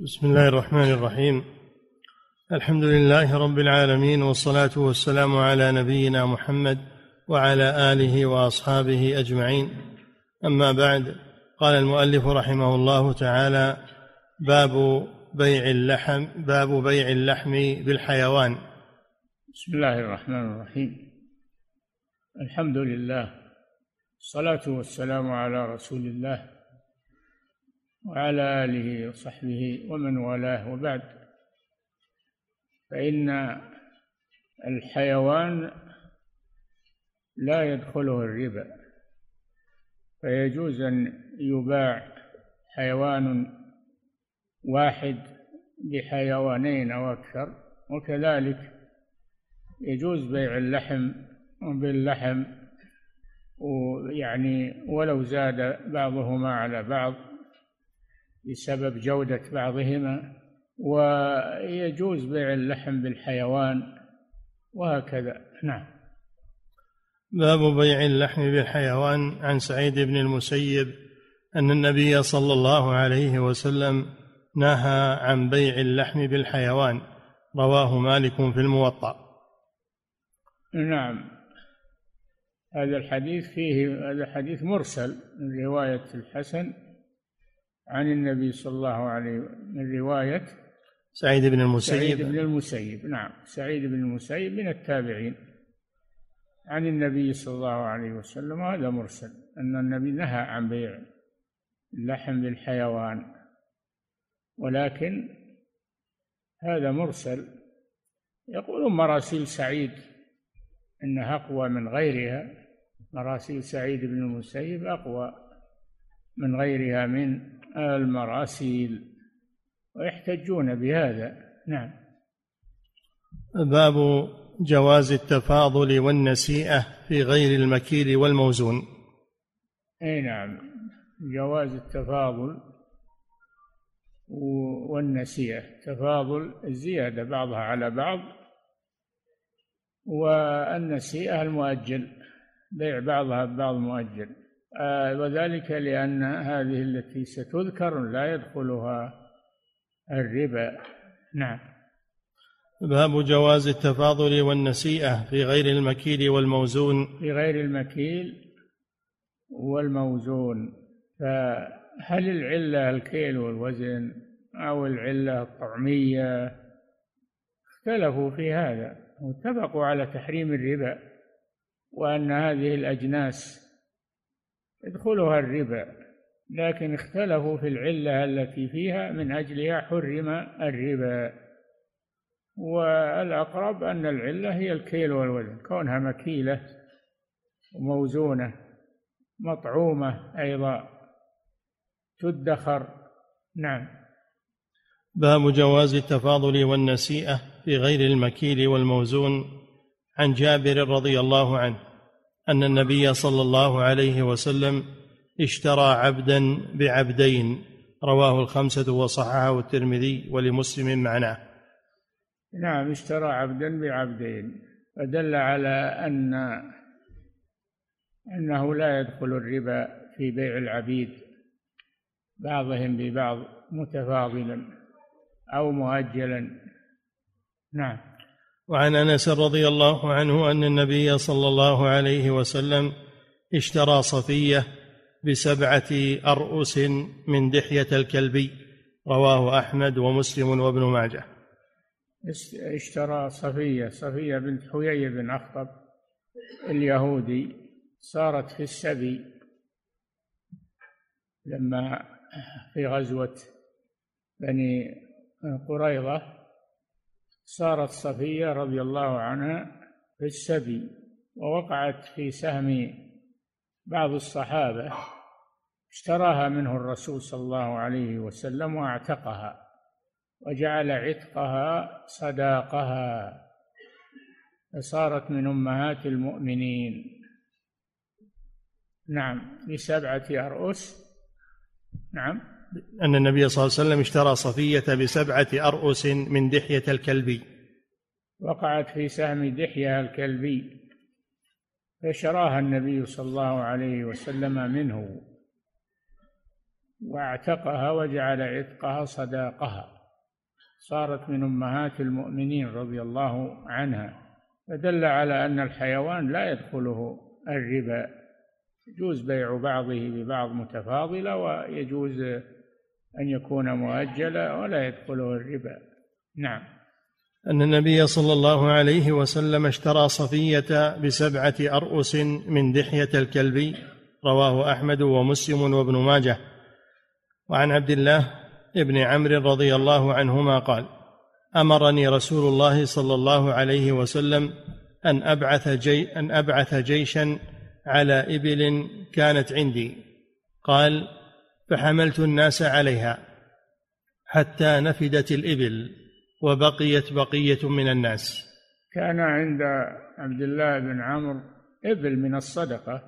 بسم الله الرحمن الرحيم. الحمد لله رب العالمين والصلاة والسلام على نبينا محمد وعلى آله وأصحابه أجمعين. أما بعد قال المؤلف رحمه الله تعالى باب بيع اللحم باب بيع اللحم بالحيوان. بسم الله الرحمن الرحيم. الحمد لله الصلاه والسلام على رسول الله وعلى آله وصحبه ومن والاه وبعد. فإن الحيوان لا يدخله الربا فيجوز أن يباع حيوان واحد بحيوانين أو أكثر. وكذلك يجوز بيع اللحم باللحم ويعني ولو زاد بعضهما على بعض. بسبب جودة بعضهما ويجوز بيع اللحم بالحيوان وهكذا. نعم. باب بيع اللحم بالحيوان عن سعيد بن المسيب أن النبي صلى الله عليه وسلم نهى عن بيع اللحم بالحيوان. رواه مالك في الموطأ. نعم. هذا الحديث فيه هذا حديث مرسل من رواية الحسن عن النبي صلى الله عليه وسلم من رواية سعيد بن المسيب. سعيد بن المسيب. نعم سعيد بن المسيب من التابعين. عن النبي صلى الله عليه وسلم وهذا مرسل أن النبي نهى عن بيع اللحم بالحيوان. ولكن هذا مرسل يقول مراسيل سعيد إنها أقوى من غيرها. مراسيل سعيد بن المسيب أقوى من غيرها من المراسيل ويحتجون بهذا. نعم. باب جواز التفاضل والنسيئة في غير المكيل والموزون. أي نعم. جواز التفاضل والنسيئة. تفاضل الزيادة بعضها على بعض والنسيئة المؤجل بيع بعضها ببعض مؤجل. وذلك لأن هذه التي ستذكر لا يدخلها الربا. نعم. باب جواز التفاضل والنسيئة في غير المكيل والموزون. في غير المكيل والموزون. فهل العلة الكيل والوزن أو العلة الطعمية؟ اختلفوا في هذا. واتفقوا على تحريم الربا وأن هذه الأجناس يدخلها الربا لكن اختلفوا في العلة التي فيها من أجلها حرم الربا. والأقرب أن العلة هي الكيل والوزن كونها مكيلة وموزونة مطعومة أيضا تدخر. نعم. باب جواز التفاضل والنسيئة في غير المكيل والموزون عن جابر رضي الله عنه. أن النبي صلى الله عليه وسلم اشترى عبدا بعبدين رواه الخمسة وصححه الترمذي ولمسلم معناه. نعم اشترى عبدا بعبدين. فدل على أن أنه لا يدخل الربا في بيع العبيد بعضهم ببعض متفاضلا أو مؤجلا. نعم. وعن أنس رضي الله عنه أن النبي صلى الله عليه وسلم اشترى صفية بسبعة ارؤس من دحية الكلبي رواه أحمد ومسلم وابن ماجه. اشترى صفية صفية بنت حيي بن أخطب اليهودي صارت في السبي لما في غزوة بني قريظة صارت صفية رضي الله عنها في السبي ووقعت في سهم بعض الصحابة اشتراها منه الرسول صلى الله عليه وسلم واعتقها وجعل عتقها صداقها. فصارت من أمهات المؤمنين. نعم بسبعة أرؤس نعم. أن النبي صلى الله عليه وسلم اشترى صفية بسبعة أرؤس من دحية الكلبي. وقعت في سهم دحية الكلبي فشراها النبي صلى الله عليه وسلم منه واعتقها وجعل عتقها صداقها. صارت من أمهات المؤمنين رضي الله عنها فدل على أن الحيوان لا يدخله الربا يجوز بيع بعضه ببعض متفاضلة ويجوز أن يكون مؤجلا ولا يدخله الربا. نعم. أن النبي صلى الله عليه وسلم اشترى صفية بسبعة ارؤس من دحية الكلبي رواه أحمد ومسلم وابن ماجه. وعن عبد الله ابن عمرو رضي الله عنهما قال أمرني رسول الله صلى الله عليه وسلم أن أبعث جي أن أبعث جيشا على إبل كانت عندي. قال فحملت الناس عليها حتى نفدت الإبل وبقيت بقية من الناس. كان عند عبد الله بن عمرو إبل من الصدقة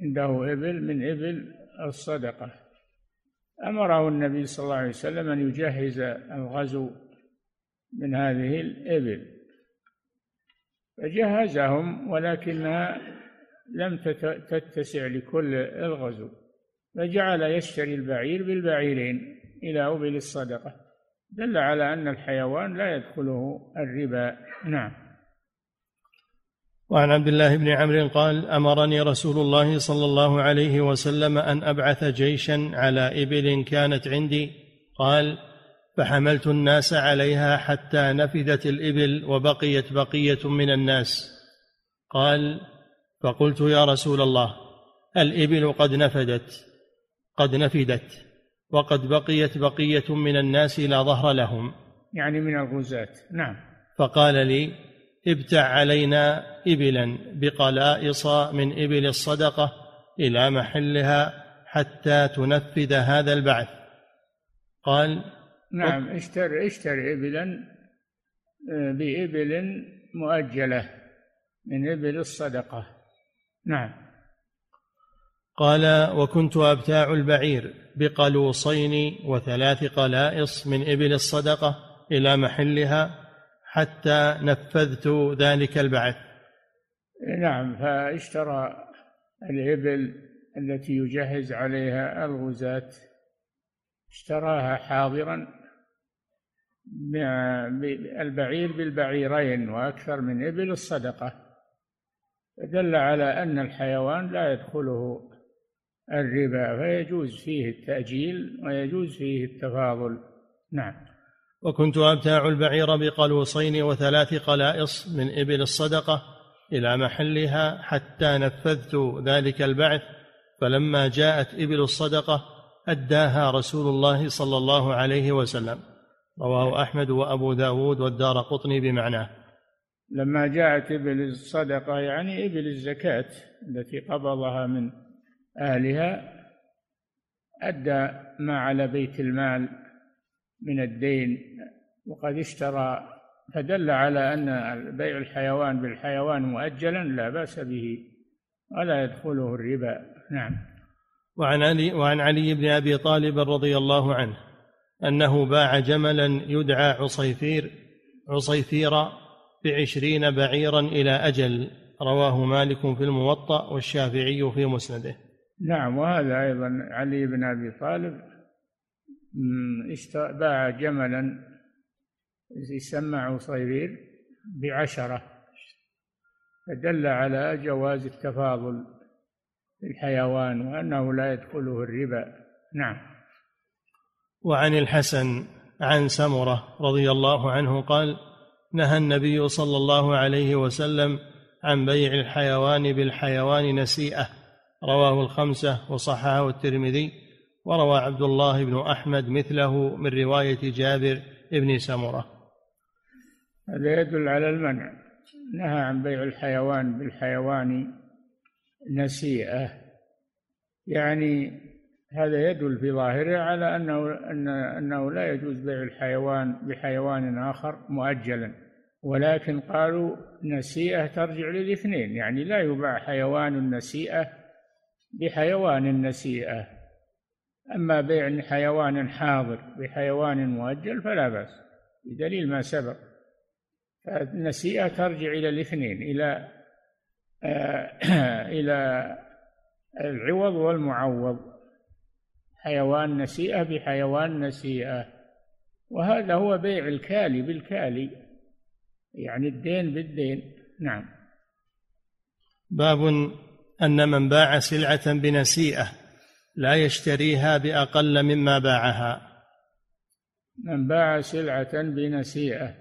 عنده إبل من إبل الصدقة. أمره النبي صلى الله عليه وسلم أن يجهز الغزو من هذه الإبل. فجهزهم ولكنها لم تتسع لكل الغزو. فجعل يشتري البعير بالبعيرين إلى أبل الصدقة. دل على أن الحيوان لا يدخله الربا. نعم. وعن عبد الله بن عمرو قال أمرني رسول الله صلى الله عليه وسلم أن أبعث جيشا على إبل كانت عندي. قال فحملت الناس عليها حتى نفذت الإبل وبقيت بقية من الناس. قال فقلت يا رسول الله الإبل قد نفدت. قد نفدت وقد بقيت بقية من الناس لا ظهر لهم. يعني من الغزاة. نعم. فقال لي ابتع علينا إبلا بقلائص من إبل الصدقة إلى محلها حتى تنفذ هذا البعث. قال نعم اشتر اشتر إبلا آه، بإبل مؤجلة من إبل الصدقة. نعم. قال وكنت أبتاع البعير بقلوصين وثلاث قلائص من إبل الصدقة إلى محلها حتى نفذت ذلك البعث. نعم فاشترى الإبل التي يجهز عليها الغزاة اشتراها حاضرا البعير بالبعيرين وأكثر من إبل الصدقة. فدل على أن الحيوان لا يدخله الربا فيجوز فيه التأجيل ويجوز فيه التفاضل. نعم. وكنت أبتاع البعير بقلوصين وثلاث قلائص من إبل الصدقة إلى محلها حتى نفذت ذلك البعث فلما جاءت إبل الصدقة أداها رسول الله صلى الله عليه وسلم. رواه أحمد وأبو داود والدار قطني بمعناه. لما جاءت إبل الصدقة يعني إبل الزكاة التي قبضها من أهلها أدى ما على بيت المال من الدين وقد اشترى فدل على أن بيع الحيوان بالحيوان مؤجلا لا بأس به ولا يدخله الربا. نعم. وعن علي وعن علي بن أبي طالب رضي الله عنه أنه باع جملا يدعى عصيفير عصيفيرا بعشرين بعيرا إلى أجل رواه مالك في الموطأ والشافعي في مسنده. نعم وهذا أيضا علي بن أبي طالب باع جملا يسمى عصيبير بعشرة فدل على جواز التفاضل في الحيوان وأنه لا يدخله الربا. نعم. وعن الحسن عن سمرة رضي الله عنه قال نهى النبي صلى الله عليه وسلم عن بيع الحيوان بالحيوان نسيئة. رواه الخمسة وصححه الترمذي وروى عبد الله بن أحمد مثله من رواية جابر بن سمرة. هذا يدل على المنع نهى عن بيع الحيوان بالحيوان نسيئة. يعني هذا يدل في ظاهره على أنه أن أنه لا يجوز بيع الحيوان بحيوان آخر مؤجلا ولكن قالوا نسيئة ترجع للاثنين يعني لا يباع حيوان نسيئة بحيوان نسيئة. أما بيع حيوان حاضر بحيوان مؤجل فلا بأس بدليل ما سبق. فالنسيئة ترجع إلى الاثنين إلى آه، إلى العوض والمعوض. حيوان نسيئة بحيوان نسيئة. وهذا هو بيع الكالي بالكالي يعني الدين بالدين. نعم. باب أن من باع سلعة بنسيئة لا يشتريها بأقل مما باعها. من باع سلعة بنسيئة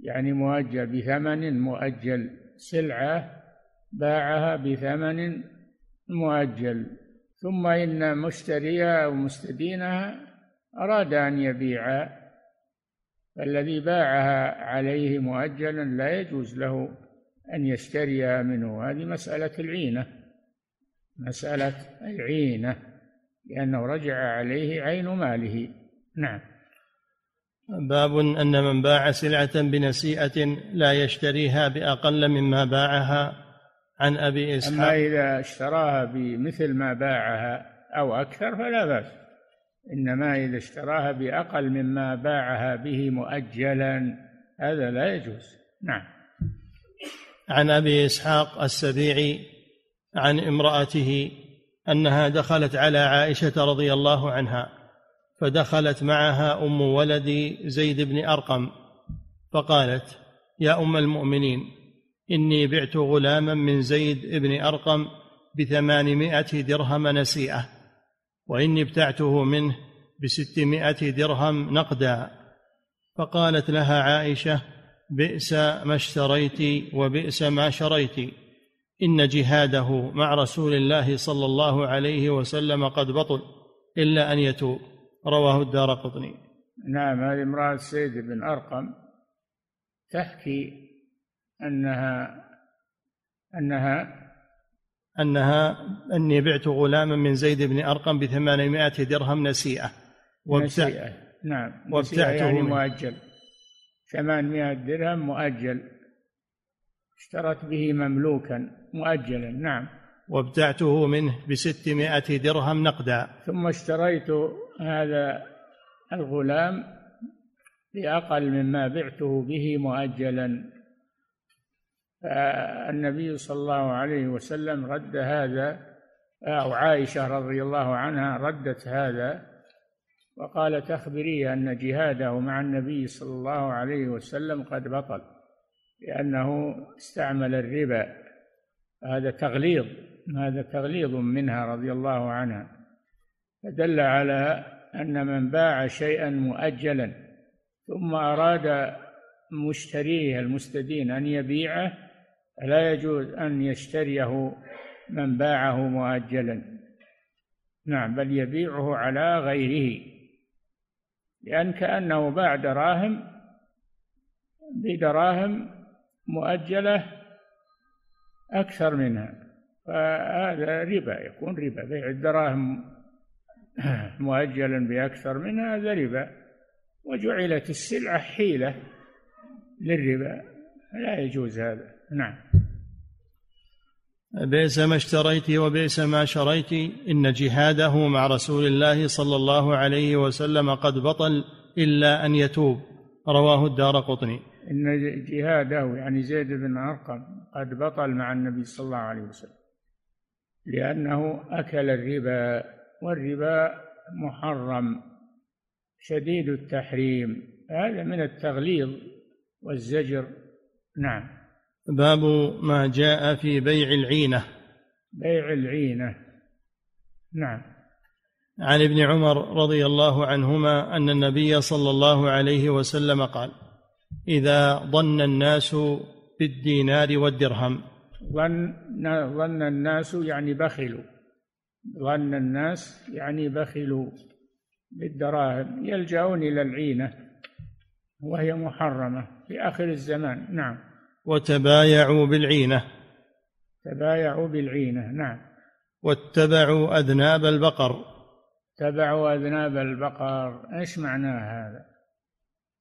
يعني مؤجل بثمن مؤجل. سلعة باعها بثمن مؤجل. ثم إن مشتريها أو مستدينها أراد أن يبيع. فالذي باعها عليه مؤجلا لا يجوز له أن يشتريها منه. هذه مسألة العينة. مسألة العينة لأنه رجع عليه عين ماله. نعم. باب أن من باع سلعة بنسيئة لا يشتريها بأقل مما باعها عن أبي إسحاق. أما إذا اشتراها بمثل ما باعها أو أكثر فلا بأس. إنما إذا اشتراها بأقل مما باعها به مؤجلا هذا لا يجوز. نعم. عن أبي إسحاق السبيعي عن امرأته أنها دخلت على عائشة رضي الله عنها فدخلت معها أم ولد زيد بن أرقم فقالت يا أم المؤمنين إني بعت غلاما من زيد بن أرقم بثمانمائة درهم نسيئة وإني ابتعته منه بستمائة درهم نقدا. فقالت لها عائشة بئس ما اشتريت وبئس ما شريت. إن جهاده مع رسول الله صلى الله عليه وسلم قد بطل إلا أن يتوب. رواه الدار قطني. نعم هذه امرأة سيد بن أرقم تحكي أنها أنها أنها أني بعت غلاما من زيد بن أرقم بثمانمائة درهم نسيئة. نسيئة. نعم وابتعته يعني مؤجل. ثمانمائة درهم مؤجل. اشترت به مملوكا مؤجلا نعم. وابتعته منه بستمائة درهم نقدا. ثم اشتريت هذا الغلام بأقل مما بعته به مؤجلا. فالنبي صلى الله عليه وسلم رد هذا أو عائشة رضي الله عنها ردت هذا وقالت أخبريه أن جهاده مع النبي صلى الله عليه وسلم قد بطل. لأنه استعمل الربا. هذا تغليظ هذا تغليظ منها رضي الله عنها. فدل على أن من باع شيئا مؤجلا ثم أراد مشتريه المستدين أن يبيعه فلا يجوز أن يشتريه من باعه مؤجلا. نعم بل يبيعه على غيره. لأن كأنه باع دراهم بدراهم مؤجلة أكثر منها. فهذا ربا يكون ربا. بيع الدراهم مؤجلا بأكثر منها هذا ربا. وجعلت السلعة حيلة للربا. لا يجوز هذا. نعم. بئس ما اشتريت وبئس ما شريت. إن جهاده مع رسول الله صلى الله عليه وسلم قد بطل إلا أن يتوب. رواه الدار قطني. إن جهاده يعني زيد بن أرقم قد بطل مع النبي صلى الله عليه وسلم لأنه أكل الربا والربا محرم شديد التحريم هذا من التغليظ والزجر. نعم. باب ما جاء في بيع العينة. بيع العينة. نعم. عن ابن عمر رضي الله عنهما أن النبي صلى الله عليه وسلم قال إذا ظن الناس بالدينار والدرهم. ظن ظن الناس يعني بخلوا. ظن الناس يعني بخلوا بالدراهم. يلجأون إلى العينة وهي محرمة في آخر الزمان. نعم. وتبايعوا بالعينة. تبايعوا بالعينة. نعم. واتبعوا أذناب البقر. تبعوا أذناب البقر. إيش معناه هذا؟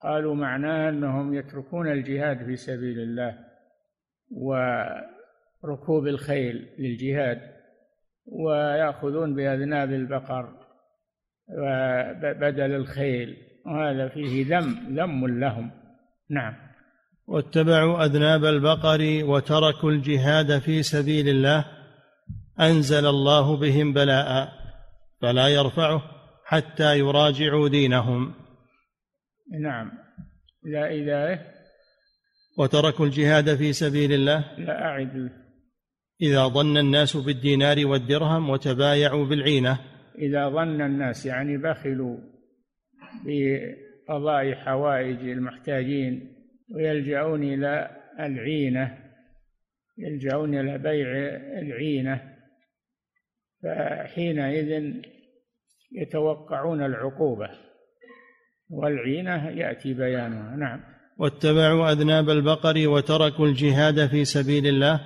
قالوا معناه أنهم يتركون الجهاد في سبيل الله وركوب الخيل للجهاد ويأخذون بأذناب البقر بدل الخيل وهذا فيه ذم ذم لهم. نعم. واتبعوا أذناب البقر وتركوا الجهاد في سبيل الله. أنزل الله بهم بلاء فلا يرفعه حتى يراجعوا دينهم. نعم. لا إذا وتركوا الجهاد في سبيل الله؟ لا أعد. إذا ظن الناس بالدينار والدرهم وتبايعوا بالعينة؟ إذا ظن الناس يعني بخلوا بقضاء حوائج المحتاجين ويلجأون إلى العينة يلجأون إلى بيع العينة فحينئذ يتوقعون العقوبة. والعينة يأتي بيانها. نعم. واتبعوا أذناب البقر وتركوا الجهاد في سبيل الله.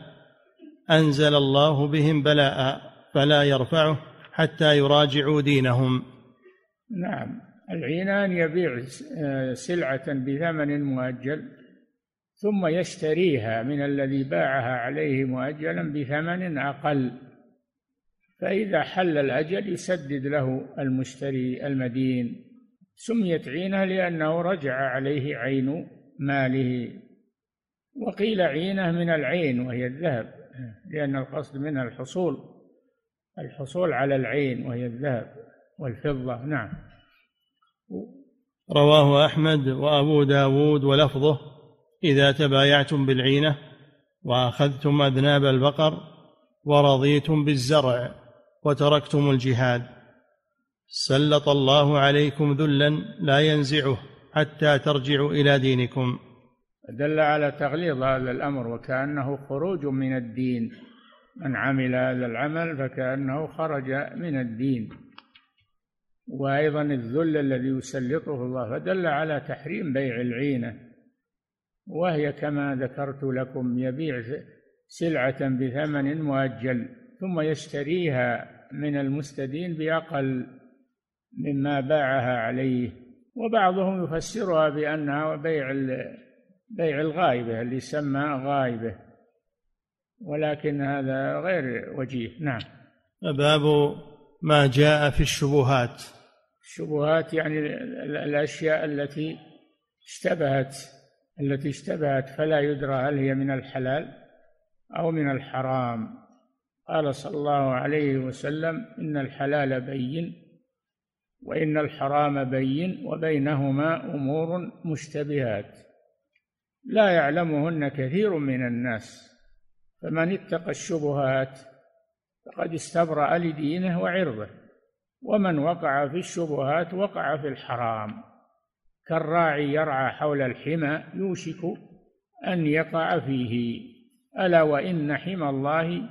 أنزل الله بهم بلاء فلا يرفعه حتى يراجعوا دينهم. نعم. العينة أن يبيع سلعة بثمن مؤجل ثم يشتريها من الذي باعها عليه مؤجلا بثمن أقل. فإذا حل الأجل يسدد له المشتري المدين. سميت عينة لأنه رجع عليه عين ماله وقيل عينة من العين وهي الذهب لأن القصد منها الحصول الحصول على العين وهي الذهب والفضة. نعم. رواه أحمد وأبو داود ولفظه إذا تبايعتم بالعينة وأخذتم أذناب البقر ورضيتم بالزرع وتركتم الجهاد. سلط الله عليكم ذلا لا ينزعه حتى ترجعوا إلى دينكم. دل على تغليظ هذا الأمر وكأنه خروج من الدين. من عمل هذا العمل فكأنه خرج من الدين. وأيضا الذل الذي يسلطه الله فدل على تحريم بيع العينة. وهي كما ذكرت لكم يبيع سلعة بثمن مؤجل ثم يشتريها من المستدين بأقل مما باعها عليه وبعضهم يفسرها بأنها بيع بيع الغائبة اللي يسمى غائبة. ولكن هذا غير وجيه. نعم. باب ما جاء في الشبهات. الشبهات يعني الأشياء التي اشتبهت التي اشتبهت فلا يدرى هل هي من الحلال أو من الحرام. قال صلى الله عليه وسلم إن الحلال بين وإن الحرام بين وبينهما أمور مشتبهات. لا يعلمهن كثير من الناس فمن اتقى الشبهات فقد استبرأ لدينه وعرضه ومن وقع في الشبهات وقع في الحرام. كالراعي يرعى حول الحمى يوشك أن يقع فيه ألا وإن حمى الله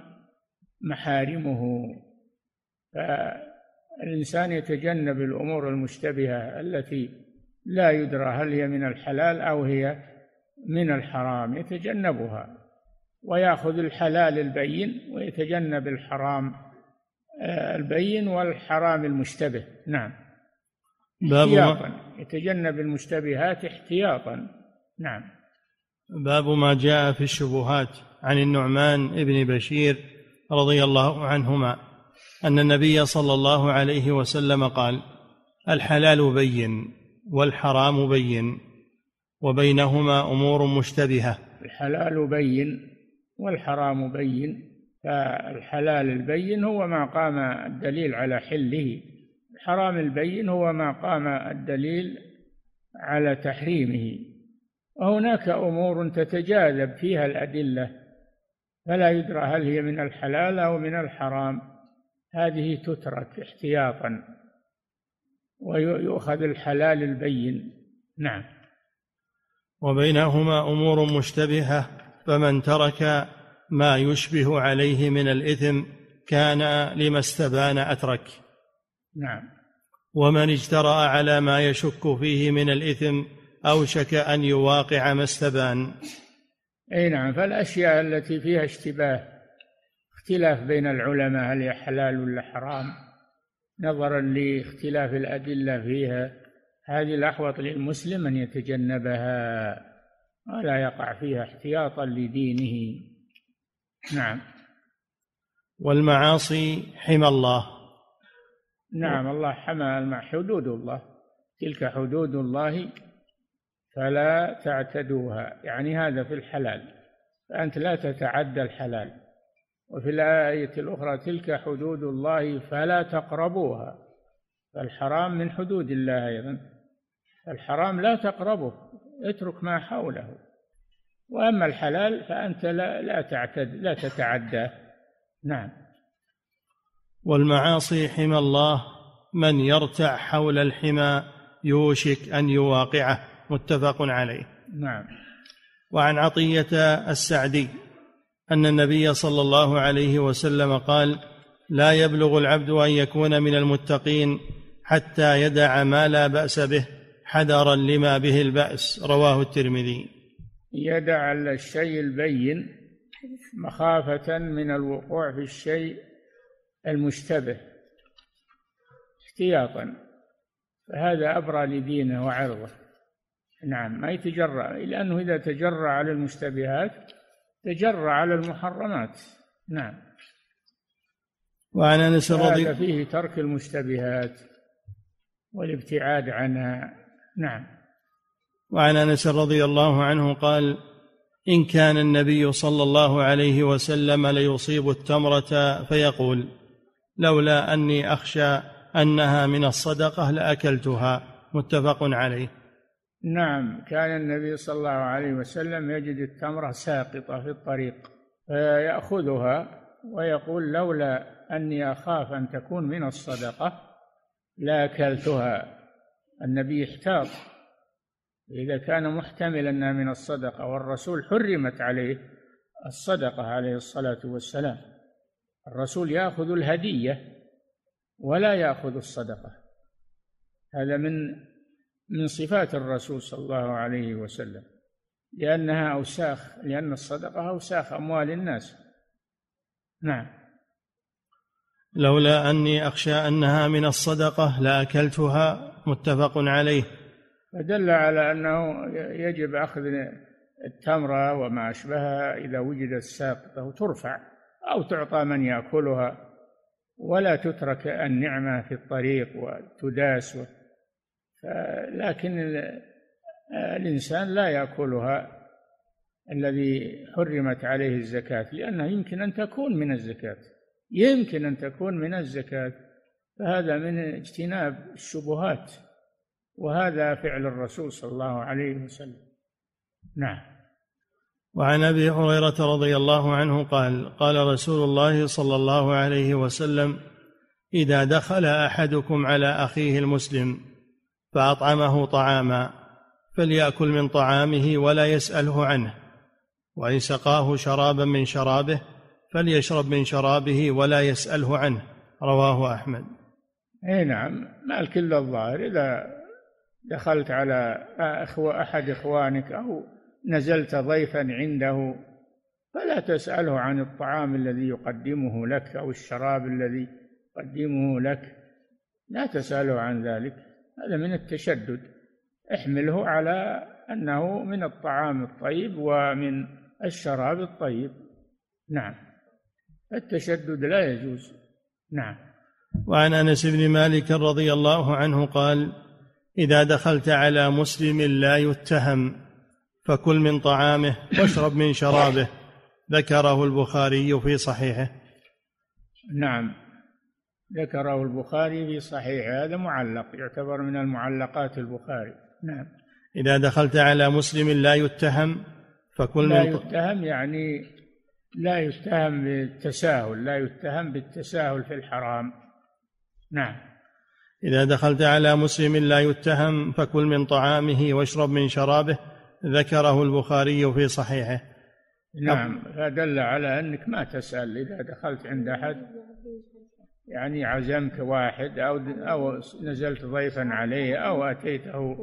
محارمه. فالإنسان يتجنب الأمور المشتبهة التي لا يدرى هل هي من الحلال أو هي من الحرام يتجنبها. ويأخذ الحلال البين ويتجنب الحرام آه، البين والحرام المشتبه. نعم. باب احتياطا. يتجنب المشتبهات احتياطا. نعم. باب ما جاء في الشبهات عن النعمان بن بشير رضي الله عنهما. أن النبي صلى الله عليه وسلم قال الحلال بين والحرام بين وبينهما أمور مشتبهة. الحلال بين والحرام بين فالحلال البين هو ما قام الدليل على حله. الحرام البين هو ما قام الدليل على تحريمه. وهناك أمور تتجاذب فيها الأدلة فلا يدرى هل هي من الحلال أو من الحرام. هذه تترك احتياطا ويؤخذ الحلال البين. نعم. وبينهما أمور مشتبهة فمن ترك ما يشبه عليه من الإثم كان لما استبان أترك. نعم. ومن اجترأ على ما يشك فيه من الإثم أوشك أن يواقع ما استبان. أي نعم. فالأشياء التي فيها اشتباه اختلاف بين العلماء هل هي حلال ولا حرام؟ نظرا لاختلاف الأدلة فيها هذه الأحوط للمسلم أن يتجنبها ولا يقع فيها احتياطا لدينه. نعم. والمعاصي حمى الله. نعم الله حمى حدود الله. تلك حدود الله فلا تعتدوها. يعني هذا في الحلال. فأنت لا تتعدى الحلال. وفي الآية الأخرى تلك حدود الله فلا تقربوها. فالحرام من حدود الله أيضا. الحرام لا تقربه اترك ما حوله. وأما الحلال فأنت لا لا تعتد لا تتعداه نعم. والمعاصي حمى الله من يرتع حول الحمى يوشك أن يواقعه. متفق عليه. نعم. وعن عطية السعدي أن النبي صلى الله عليه وسلم قال لا يبلغ العبد أن يكون من المتقين حتى يدع ما لا بأس به حذرا لما به البأس. رواه الترمذي. يدع الشيء البين مخافة من الوقوع في الشيء المشتبه احتياطا فهذا أبرى لدينه وعرضه. نعم ما يتجرأ لأنه إذا تجرأ على المشتبهات تجرأ على المحرمات. نعم. وعن أنس رضي فيه ترك المشتبهات والابتعاد عنها نعم. وعن أنس رضي الله عنه قال إن كان النبي صلى الله عليه وسلم ليصيب التمرة فيقول لولا أني أخشى أنها من الصدقة لأكلتها. متفق عليه. نعم كان النبي صلى الله عليه وسلم يجد التمرة ساقطة في الطريق فيأخذها ويقول لولا أني أخاف أن تكون من الصدقة لاكلتها. النبي احتاط إذا كان محتملا أنها من الصدقة والرسول حرمت عليه الصدقة عليه الصلاة والسلام. الرسول يأخذ الهدية ولا يأخذ الصدقة. هذا من من صفات الرسول صلى الله عليه وسلم لأنها أوساخ لأن الصدقة أوساخ أموال الناس. نعم. لولا أني أخشى أنها من الصدقة لأكلتها متفق عليه. فدل على أنه يجب أخذ التمرة وما أشبهها إذا وجدت ساقطة وترفع أو تعطى من يأكلها ولا تترك النعمة في الطريق وتداس لكن الإنسان لا يأكلها الذي حرمت عليه الزكاة لأنها يمكن أن تكون من الزكاة. يمكن أن تكون من الزكاة فهذا من اجتناب الشبهات وهذا فعل الرسول صلى الله عليه وسلم. نعم. وعن أبي هريرة رضي الله عنه قال قال رسول الله صلى الله عليه وسلم إذا دخل أحدكم على أخيه المسلم فأطعمه طعاما فليأكل من طعامه ولا يسأله عنه. وإن سقاه شرابا من شرابه فليشرب من شرابه ولا يسأله عنه. رواه أحمد. أي نعم. ما الكل الظاهر إذا دخلت على أخو أحد إخوانك أو نزلت ضيفا عنده فلا تسأله عن الطعام الذي يقدمه لك أو الشراب الذي يقدمه لك. لا تسأله عن ذلك. هذا من التشدد. احمله على أنه من الطعام الطيب ومن الشراب الطيب. نعم. التشدد لا يجوز. نعم. وعن أنس بن مالك رضي الله عنه قال إذا دخلت على مسلم لا يتهم فكل من طعامه واشرب من شرابه. ذكره البخاري في صحيحه. نعم. ذكره البخاري في صحيحه هذا معلق يعتبر من المعلقات البخاري. نعم. إذا دخلت على مسلم لا يتهم فكل لا يتهم يعني لا يتهم بالتساهل لا يتهم بالتساهل في الحرام. نعم. إذا دخلت على مسلم لا يتهم فكل من طعامه واشرب من شرابه ذكره البخاري في صحيحه. نعم. فدل على أنك ما تسأل إذا دخلت عند أحد. يعني عزمك واحد أو أو نزلت ضيفا عليه أو أتيته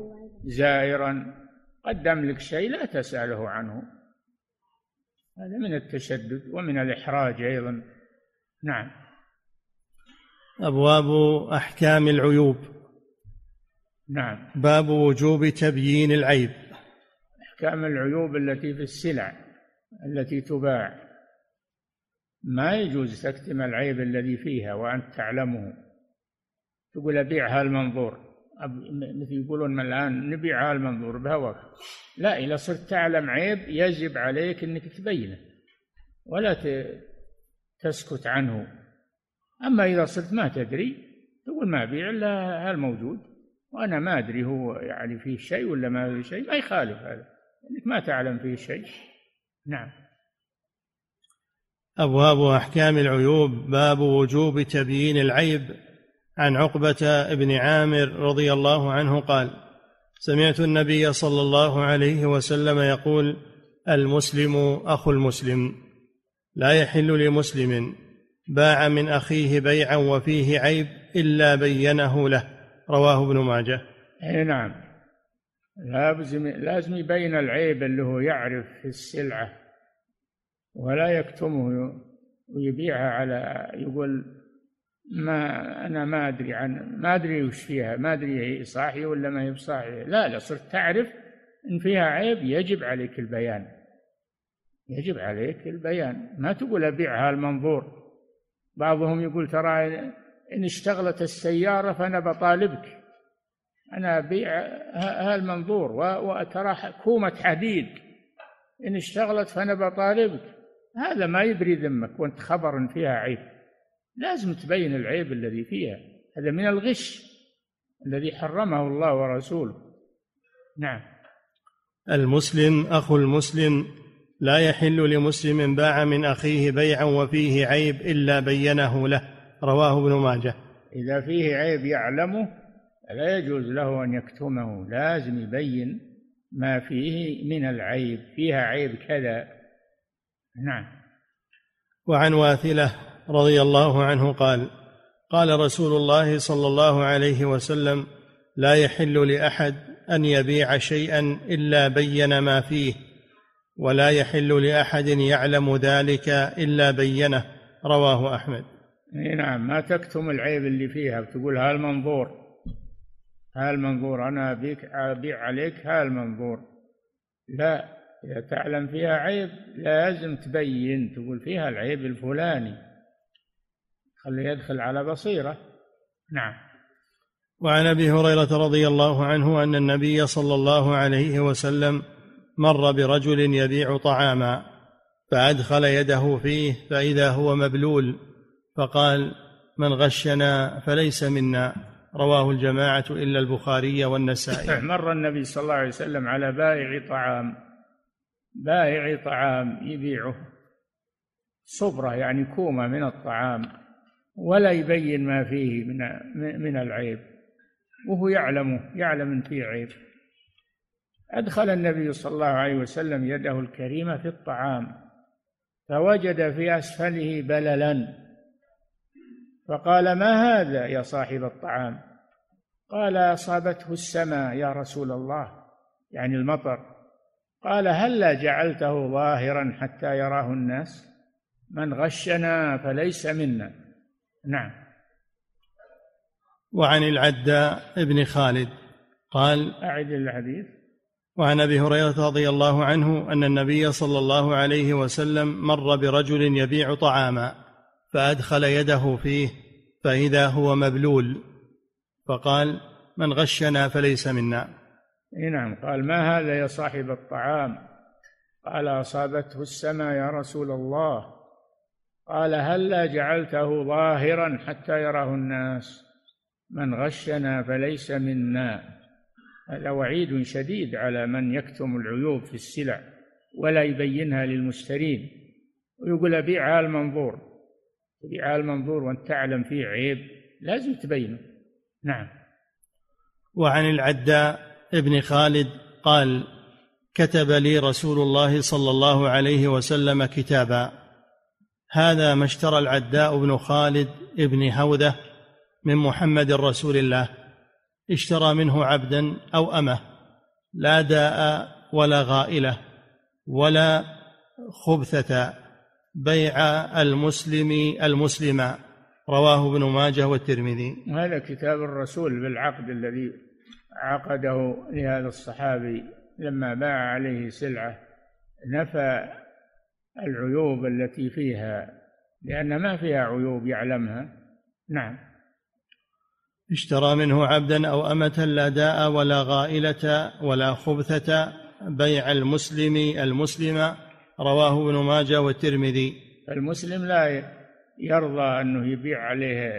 زائرا قدم لك شيء لا تسأله عنه. هذا من التشدد ومن الإحراج أيضا. نعم. أبواب أحكام العيوب. نعم. باب وجوب تبيين العيب. أحكام العيوب التي في السلع التي تباع. ما يجوز تكتم العيب الذي فيها وأنت تعلمه. تقول أبيعها المنظور. مثل يقولون الآن نبيعها المنظور بهواك. لا إذا صرت تعلم عيب يجب عليك أنك تبينه ولا تسكت عنه. أما إذا صرت ما تدري تقول ما أبيع إلا هالموجود وأنا ما أدري هو يعني فيه شيء ولا ما فيه شيء. ما يخالف هذا. إنك ما تعلم فيه شيء. نعم. أبواب أحكام العيوب باب وجوب تبيين العيب. عن عقبة بن عامر رضي الله عنه قال سمعت النبي صلى الله عليه وسلم يقول المسلم اخو المسلم لا يحل لمسلم باع من أخيه بيعا وفيه عيب إلا بينه له. رواه ابن ماجه. أي نعم. لازم لازم يبين العيب اللي هو يعرف في السلعة. ولا يكتمه ويبيعها على يقول ما أنا ما أدري عن ما أدري وش فيها ما أدري هي صاحية ولا ما هي بصاحية لا لا صرت تعرف إن فيها عيب يجب عليك البيان. يجب عليك البيان. ما تقول أبيعها المنظور. بعضهم يقول ترى إن اشتغلت السيارة فأنا بطالبك. أنا أبيع هالمنظور وترى كومة حديد. إن اشتغلت فأنا بطالبك. هذا ما يبري ذمك وأنت خبر فيها عيب. لازم تبين العيب الذي فيها. هذا من الغش الذي حرمه الله ورسوله. نعم. المسلم أخو المسلم لا يحل لمسلم باع من أخيه بيعا وفيه عيب إلا بينه له. رواه ابن ماجه. إذا فيه عيب يعلمه لا يجوز له أن يكتمه. لازم يبين ما فيه من العيب. فيها عيب كذا نعم. وعن واثلة رضي الله عنه قال قال رسول الله صلى الله عليه وسلم لا يحل لأحد أن يبيع شيئا إلا بين ما فيه ولا يحل لأحد يعلم ذلك إلا بينه رواه أحمد. نعم ما تكتم العيب اللي فيها وتقول هالمنظور هالمنظور أنا أبيك أبيع عليك هالمنظور لا إذا تعلم فيها عيب لازم تبين تقول فيها العيب الفلاني. خليه يدخل على بصيرة. نعم. وعن أبي هريرة رضي الله عنه أن النبي صلى الله عليه وسلم مر برجل يبيع طعاما فأدخل يده فيه فإذا هو مبلول فقال من غشنا فليس منا. رواه الجماعة إلا البخاري والنسائي. مر النبي صلى الله عليه وسلم على بائع طعام. بائع طعام يبيعه. صبرة يعني كومة من الطعام ولا يبين ما فيه من من العيب وهو يعلمه يعلم إن فيه عيب. أدخل النبي صلى الله عليه وسلم يده الكريمة في الطعام فوجد في أسفله بللا. فقال ما هذا يا صاحب الطعام؟ قال أصابته السماء يا رسول الله. يعني المطر. قال هلا جعلته ظاهرا حتى يراه الناس؟ من غشنا فليس منا. نعم. وعن العداء ابن خالد قال أعد الحديث وعن أبي هريرة رضي الله عنه أن النبي صلى الله عليه وسلم مر برجل يبيع طعاما فأدخل يده فيه فإذا هو مبلول فقال من غشنا فليس منا. نعم. قال ما هذا يا صاحب الطعام؟ قال أصابته السماء يا رسول الله. قال هلا جعلته ظاهرا حتى يراه الناس. من غشنا فليس منا. هذا وعيد شديد على من يكتم العيوب في السلع ولا يبينها للمشترين. ويقول أبيعها المنظور تبيعها المنظور وأنت تعلم فيه عيب لازم تبينه. نعم. وعن العداء ابن خالد قال كتب لي رسول الله صلى الله عليه وسلم كتابا. هذا ما اشترى العداء بن خالد ابن هودة من محمد رسول الله. اشترى منه عبدا أو أمة لا داء ولا غائلة ولا خبثة بيع المسلم المسلم. رواه ابن ماجه والترمذي. هذا كتاب الرسول بالعقد الذي عقده لهذا الصحابي لما باع عليه سلعة نفى العيوب التي فيها لأن ما فيها عيوب يعلمها. نعم. اشترى منه عبدا أو أمة لا داء ولا غائلة ولا خبثة بيع المسلم المسلم رواه ابن ماجه والترمذي. المسلم لا يرضى أنه يبيع عليه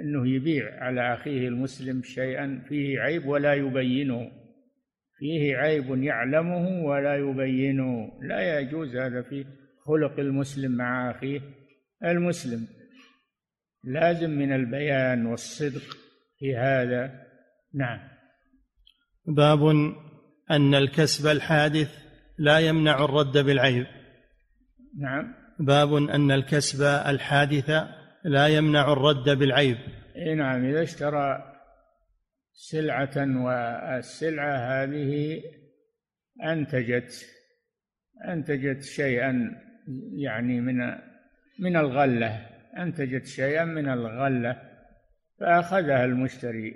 أنه يبيع على أخيه المسلم شيئا فيه عيب ولا يبينه. فيه عيب يعلمه ولا يبينه. لا يجوز هذا في خلق المسلم مع أخيه المسلم. لازم من البيان والصدق في هذا. نعم. باب أن الكسب الحادث لا يمنع الرد بالعيب. نعم. باب أن الكسب الحادث لا يمنع الرد بالعيب. إيه نعم إذا اشترى سلعة والسلعة هذه أنتجت أنتجت شيئا يعني من من الغلة أنتجت شيئا من الغلة فأخذها المشتري.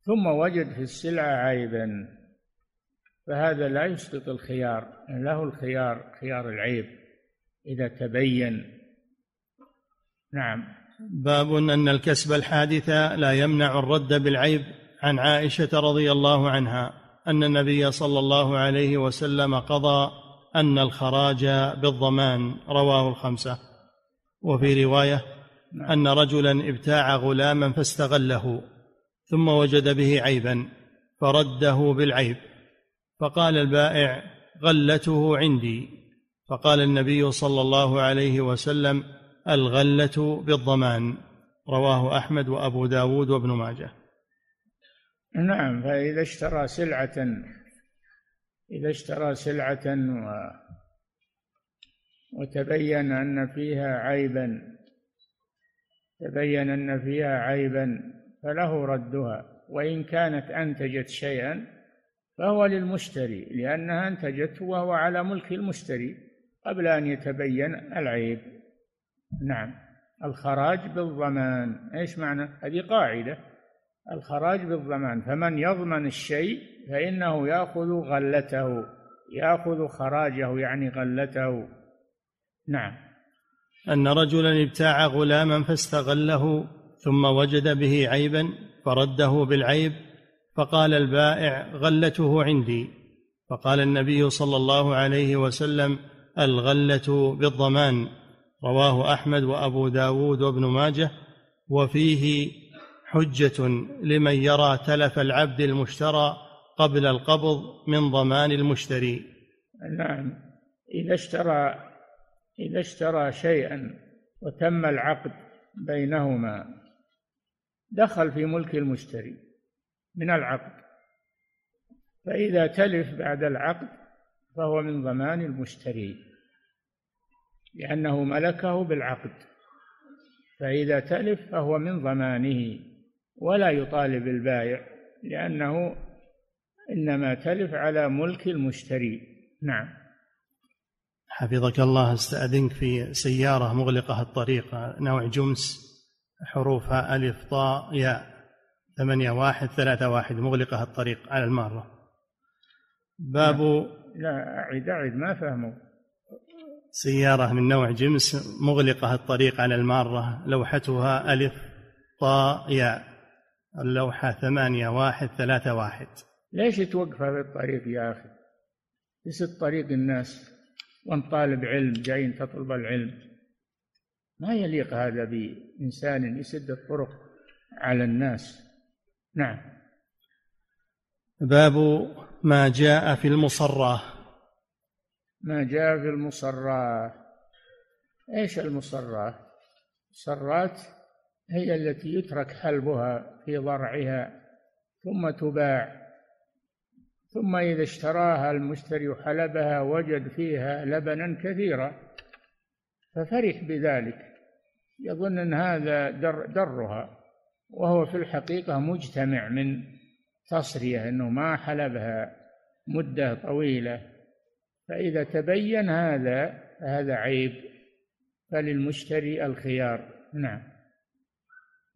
ثم وجد في السلعة عيبا فهذا لا يسقط الخيار له الخيار خيار العيب. إذا تبين. نعم. باب أن الكسب الحادث لا يمنع الرد بالعيب عن عائشة رضي الله عنها أن النبي صلى الله عليه وسلم قضى أن الخراج بالضمان رواه الخمسة. وفي رواية نعم. أن رجلا ابتاع غلاما فاستغله ثم وجد به عيبا فرده بالعيب. فقال البائع غلته عندي. فقال النبي صلى الله عليه وسلم الغلة بالضمان رواه أحمد وأبو داود وابن ماجه. نعم فإذا اشترى سلعة إذا اشترى سلعة و وتبين أن فيها عيبا تبين أن فيها عيبا فله ردها. وإن كانت أنتجت شيئا فهو للمشتري لأنها أنتجته وهو على ملك المشتري. قبل أن يتبين العيب. نعم. الخراج بالضمان. إيش معنى؟ هذه قاعدة. الخراج بالضمان. فمن يضمن الشيء فإنه يأخذ غلته. يأخذ خراجه يعني غلته. نعم. أن رجلا ابتاع غلاما فاستغله ثم وجد به عيبا فرده بالعيب فقال البائع غلته عندي. فقال النبي صلى الله عليه وسلم الغلة بالضمان رواه أحمد وأبو داود وابن ماجه وفيه حجة لمن يرى تلف العبد المشترى قبل القبض من ضمان المشتري. نعم. إذا اشترى إذا اشترى شيئا وتم العقد بينهما دخل في ملك المشتري من العقد. فإذا تلف بعد العقد فهو من ضمان المشتري. لأنه ملكه بالعقد فإذا تلف فهو من ضمانه ولا يطالب البائع لأنه إنما تلف على ملك المشتري. نعم. حفظك الله أستأذنك في سيارة مغلقة الطريق نوع جمس حروفها ألف طاء ياء ثمانية واحد ثلاثة واحد مغلقة الطريق على المارة باب لا أعد أعد ما فهموا سيارة من نوع جمس مغلقة الطريق على المارة لوحتها ألف طاء ياء اللوحة ثمانية واحد ثلاثة واحد. ليش توقفها في الطريق يا أخي؟ يسد طريق الناس وانت طالب علم جايين تطلب العلم. ما يليق هذا بإنسان يسد الطرق على الناس. نعم. باب ما جاء في المصراه ما جاء في المصرات. إيش المصرات؟ المصرات هي التي يترك حلبها في ضرعها ثم تباع. ثم إذا اشتراها المشتري حلبها وجد فيها لبنا كثيرا ففرح بذلك. يظن أن هذا در درها وهو في الحقيقة مجتمع من تصرية أنه ما حلبها مدة طويلة. فإذا تبين هذا فهذا عيب فللمشتري الخيار. نعم.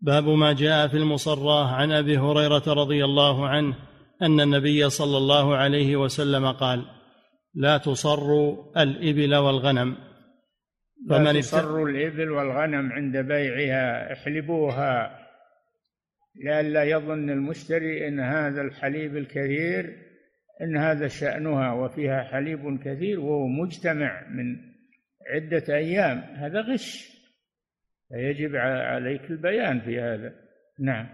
باب ما جاء في المصراه عن أبي هريرة رضي الله عنه أن النبي صلى الله عليه وسلم قال لا تصروا الإبل والغنم. فمن لا تصروا الإبل والغنم عند بيعها احلبوها لئلا يظن المشتري إن هذا الحليب الكثير إن هذا شأنها وفيها حليب كثير وهو مجتمع من عدة أيام. هذا غش. فيجب عليك البيان في هذا. نعم.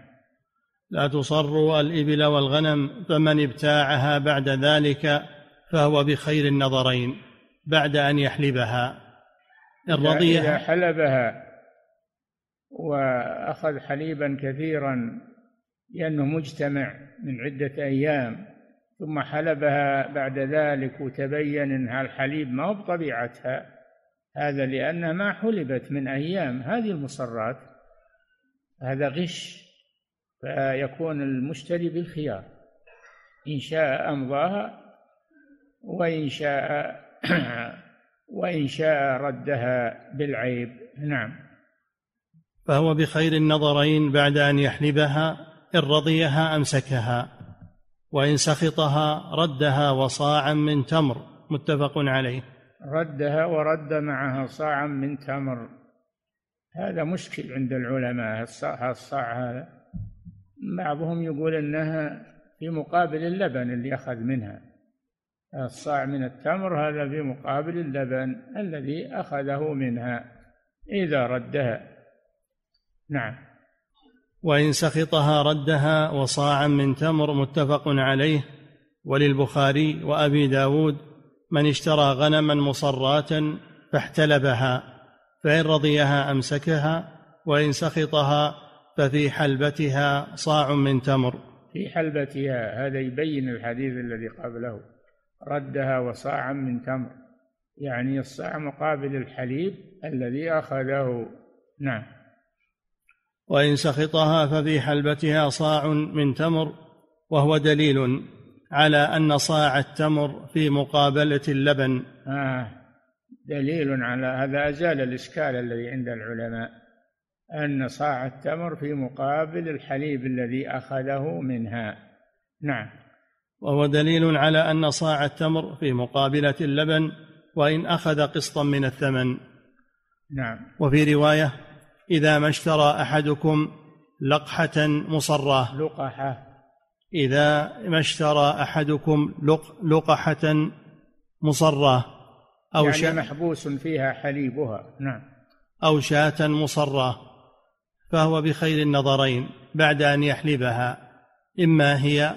لا تصر الإبل والغنم فمن ابتاعها بعد ذلك فهو بخير النظرين بعد أن يحلبها. الرضية إذا حلبها وأخذ حليبا كثيرا لأنه مجتمع من عدة أيام ثم حلبها بعد ذلك وتبين أن الحليب ما هو بطبيعتها. هذا لأنها ما حلبت من أيام. هذه المصرات هذا غش فيكون المشتري بالخيار. إن شاء أمضاها وإن شاء وإن شاء ردها بالعيب. نعم. فهو بخير النظرين بعد أن يحلبها إن رضيها أمسكها. وإن سخطها ردها وصاعا من تمر. متفق عليه. ردها ورد معها صاعا من تمر. هذا مشكل عند العلماء. الصاع الصاع هذا بعضهم يقول إنها في مقابل اللبن اللي أخذ منها. الصاع من التمر هذا في مقابل اللبن الذي أخذه منها إذا ردها. نعم. وإن سخطها ردها وصاعا من تمر متفق عليه وللبخاري وأبي داود من اشترى غنما مصرات فاحتلبها فإن رضيها أمسكها وإن سخطها ففي حلبتها صاع من تمر. في حلبتها هذا يبين الحديث الذي قبله ردها وصاعا من تمر يعني الصاع مقابل الحليب الذي أخذه. نعم. وإن سخطها ففي حلبتها صاع من تمر وهو دليل على أن صاع التمر في مقابلة اللبن. آه دليل على هذا. أزال الإشكال الذي عند العلماء أن صاع التمر في مقابل الحليب الذي أخذه منها. نعم. وهو دليل على أن صاع التمر في مقابلة اللبن وإن أخذ قسطا من الثمن. نعم. وفي رواية إذا ما اشترى أحدكم لقحة مصراة. لقحة. إذا ما اشترى أحدكم لقحة مصرة أو يعني شاة محبوس فيها حليبها. نعم. أو شاة مصرة فهو بخير النظرين بعد أن يحلبها. إما هي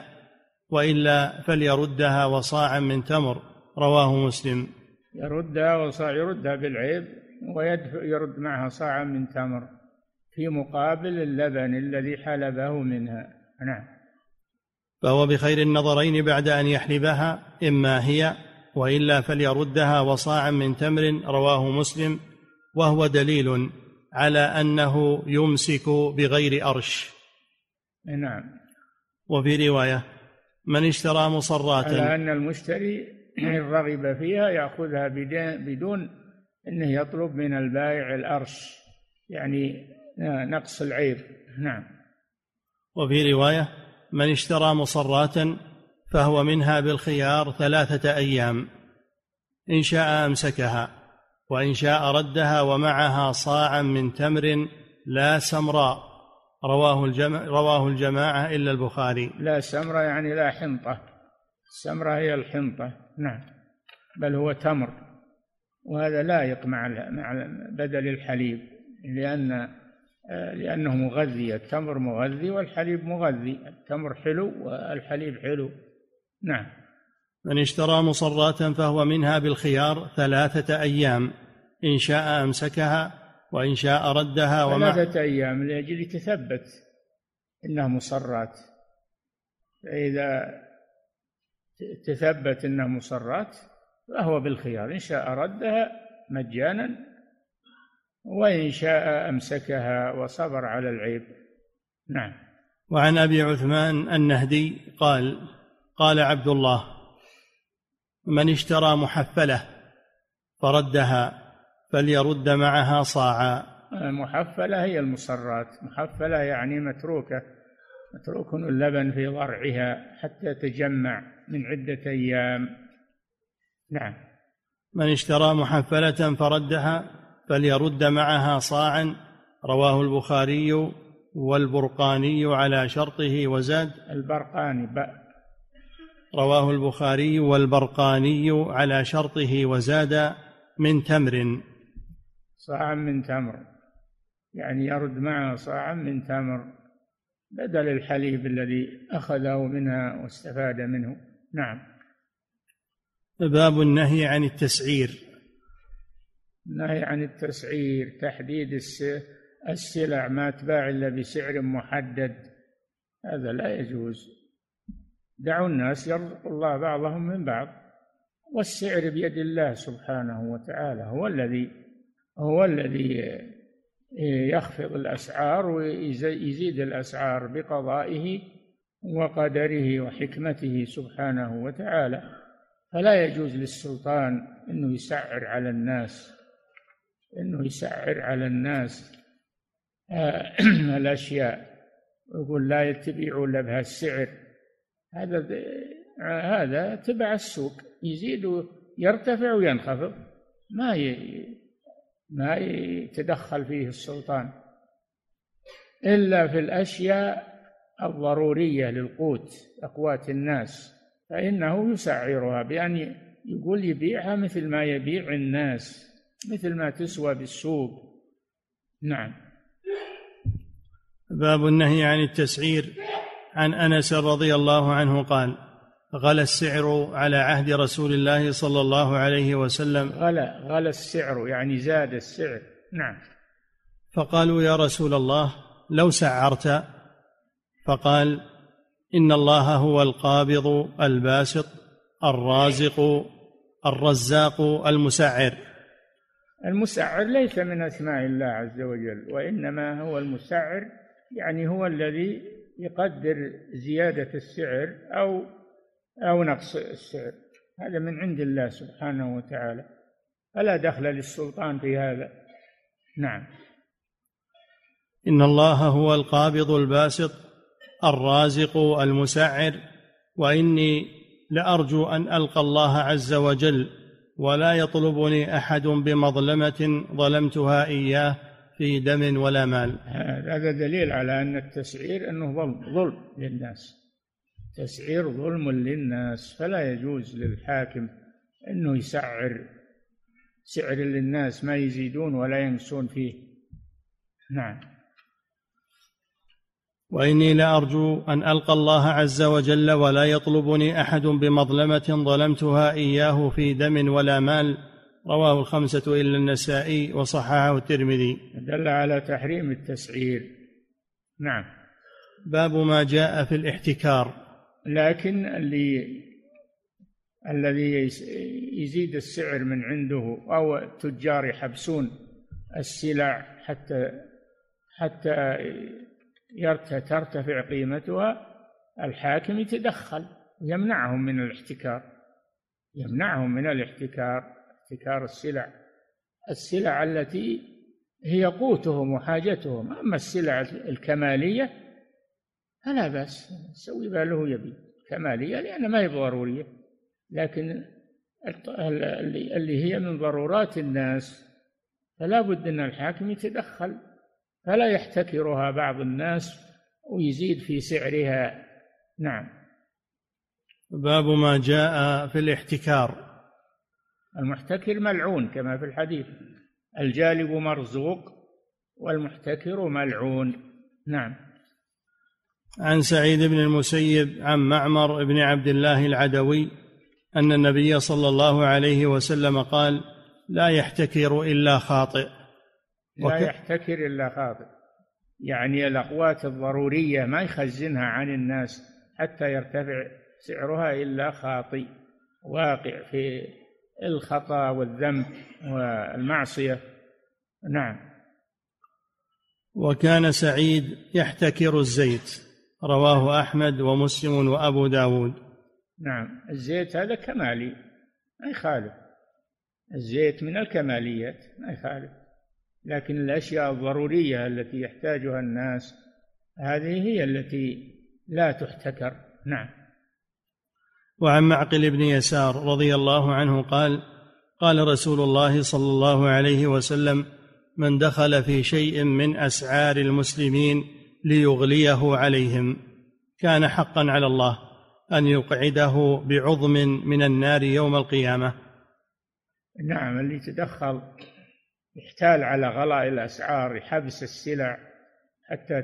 وإلا فليردها وصاعا من تمر. رواه مسلم. يردها وصاع يردها بالعيب. ويرد معها صاعا من تمر في مقابل اللبن الذي حلبه منها. نعم. فهو بخير النظرين بعد أن يحلبها إما هي وإلا فليردها وصاعا من تمر رواه مسلم وهو دليل على أنه يمسك بغير أرش. نعم. وفي رواية من اشترى مصرات على أن المشتري إن رغب فيها يأخذها بدون إنه يطلب من البائع الأرش يعني نقص العير نعم. وفي رواية من اشترى مصرات فهو منها بالخيار ثلاثة أيام إن شاء أمسكها وإن شاء ردها ومعها صاعا من تمر لا سمراء. رواه الجماعة رواه الجماعة إلا البخاري. لا سمرة يعني لا حنطة. السمرة هي الحنطة. نعم. بل هو تمر. وهذا لايق مع مع بدل الحليب لأن لأنه مغذي التمر مغذي والحليب مغذي التمر حلو والحليب حلو. نعم. من اشترى مصرات فهو منها بالخيار ثلاثة أيام إن شاء أمسكها وإن شاء ردها وما ثلاثة أيام لأجل يتثبت إنها مصرات. فإذا تثبت إنها مصرات فهو بالخيار. إن شاء ردها مجانا وإن شاء أمسكها وصبر على العيب. نعم. وعن أبي عثمان النهدي قال قال عبد الله من اشترى محفلة فردها فليرد معها صاعا. المحفلة هي المصرات. محفلة يعني متروكة متروك اللبن في ضرعها حتى يتجمع من عدة أيام. نعم. من اشترى محفلة فردها فليرد معها صاعا رواه البخاري والبرقاني على شرطه وزاد. البرقاني بأ رواه البخاري والبرقاني على شرطه وزاد من تمر. صاعا من تمر. يعني يرد معها صاعا من تمر بدل الحليب الذي أخذه منها واستفاد منه. نعم. باب النهي عن التسعير. النهي عن التسعير تحديد السلع ما تباع إلا بسعر محدد. هذا لا يجوز. دعوا الناس يرزق الله بعضهم من بعض والسعر بيد الله سبحانه وتعالى. هو الذي هو الذي يخفض الأسعار ويزيد الأسعار بقضائه وقدره وحكمته سبحانه وتعالى. فلا يجوز للسلطان إنه يسعر على الناس إنه يسعر على الناس آه، الأشياء يقول لا تبيعوا إلا بهالسعر. هذا هذا تبع السوق يزيد يرتفع وينخفض ما ما يتدخل فيه السلطان. إلا في الأشياء الضرورية للقوت أقوات الناس. فإنه يسعرها بأن يقول يبيعها مثل ما يبيع الناس مثل ما تسوى بالسوق. نعم. باب النهي عن التسعير. عن أنس رضي الله عنه قال غلى السعر على عهد رسول الله صلى الله عليه وسلم. غلى غلى السعر يعني زاد السعر. نعم. فقالوا يا رسول الله لو سعرت؟ فقال إن الله هو القابض الباسط الرازق الرزاق المسعر. المسعر ليس من أسماء الله عز وجل وإنما هو المسعر يعني هو الذي يقدر زيادة السعر أو أو نقص السعر. هذا من عند الله سبحانه وتعالى. فلا دخل للسلطان في هذا. نعم. إن الله هو القابض الباسط الرازق المسعر وإني لأرجو أن ألقى الله عز وجل ولا يطلبني أحد بمظلمة ظلمتها إياه في دم ولا مال. هذا دليل على أن التسعير أنه ظلم ظلم للناس. تسعير ظلم للناس فلا يجوز للحاكم أنه يسعر. سعر للناس ما يزيدون ولا ينقصون فيه. نعم. وإني لأرجو أن ألقى الله عز وجل ولا يطلبني أحد بمظلمة ظلمتها إياه في دم ولا مال. رواه الخمسة إلا النسائي وصححه الترمذي. دل على تحريم التسعير. نعم. باب ما جاء في الاحتكار. لكن اللي الذي يزيد السعر من عنده أو التجار يحبسون السلع حتى حتى ترتفع قيمتها الحاكم يتدخل يمنعهم من الاحتكار. يمنعهم من الاحتكار احتكار السلع. السلع التي هي قوتهم وحاجتهم. أما السلع الكمالية فلا بأس يسوي ما له يبي. كمالية لأن ما هي ضرورية. لكن اللي هي من ضرورات الناس فلا بد أن الحاكم يتدخل. فلا يحتكرها بعض الناس ويزيد في سعرها. نعم. باب ما جاء في الاحتكار. المحتكر ملعون كما في الحديث. الجالب مرزوق والمحتكر ملعون. نعم. عن سعيد بن المسيب عن معمر بن عبد الله العدوي أن النبي صلى الله عليه وسلم قال لا يحتكر إلا خاطئ. لا يحتكر إلا خاطئ. يعني الأقوات الضرورية ما يخزنها عن الناس حتى يرتفع سعرها إلا خاطئ واقع في الخطأ والذنب والمعصية. نعم. وكان سعيد يحتكر الزيت رواه أحمد ومسلم وأبو داود. نعم. الزيت هذا كمالي ما يخالف. الزيت من الكماليات ما يخالف. لكن الأشياء الضرورية التي يحتاجها الناس هذه هي التي لا تحتكر. نعم. وعن معقل بن يسار رضي الله عنه قال قال رسول الله صلى الله عليه وسلم من دخل في شيء من أسعار المسلمين ليغليه عليهم. كان حقا على الله أن يقعده بعظم من النار يوم القيامة. نعم اللي تدخل يحتال على غلاء الأسعار حبس السلع حتى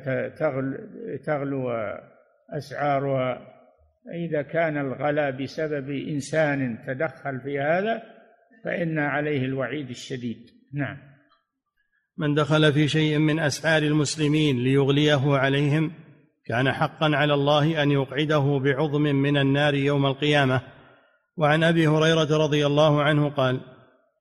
تغلو أسعارها. إذا كان الغلاء بسبب إنسان تدخل في هذا فإن عليه الوعيد الشديد. نعم. من دخل في شيء من أسعار المسلمين ليغليه عليهم كان حقا على الله أن يقعده بعظم من النار يوم القيامة. وعن أبي هريرة رضي الله عنه قال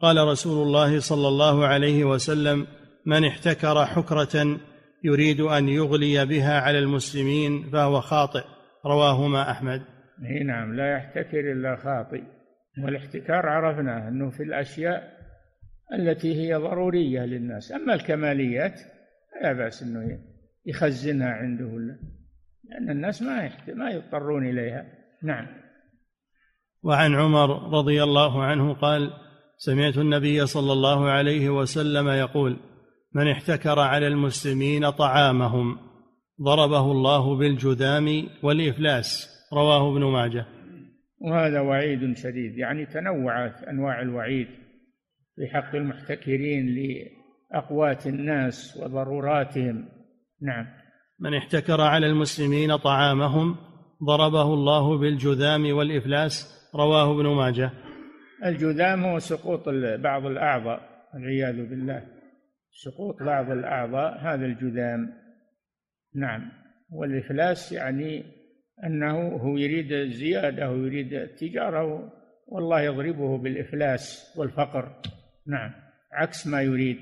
قال رسول الله صلى الله عليه وسلم من احتكر حكرة يريد أن يغلي بها على المسلمين فهو خاطئ. رواهما أحمد. إي نعم لا يحتكر إلا خاطئ. والاحتكار عرفناه أنه في الأشياء التي هي ضرورية للناس. أما الكماليات لا بأس أنه يخزنها عنده. لأن الناس ما ما يضطرون إليها. نعم. وعن عمر رضي الله عنه قال سمعت النبي صلى الله عليه وسلم يقول من احتكر على المسلمين طعامهم ضربه الله بالجذام والإفلاس. رواه ابن ماجه. وهذا وعيد شديد يعني تنوعت أنواع الوعيد في حق المحتكرين لأقوات الناس وضروراتهم. نعم. من احتكر على المسلمين طعامهم ضربه الله بالجذام والإفلاس. رواه ابن ماجه. الجذام هو سقوط بعض الأعضاء والعياذ بالله. سقوط بعض الأعضاء هذا الجذام نعم. والإفلاس يعني أنه هو يريد الزيادة ويريد التجارة والله يضربه بالإفلاس والفقر. نعم. عكس ما يريد.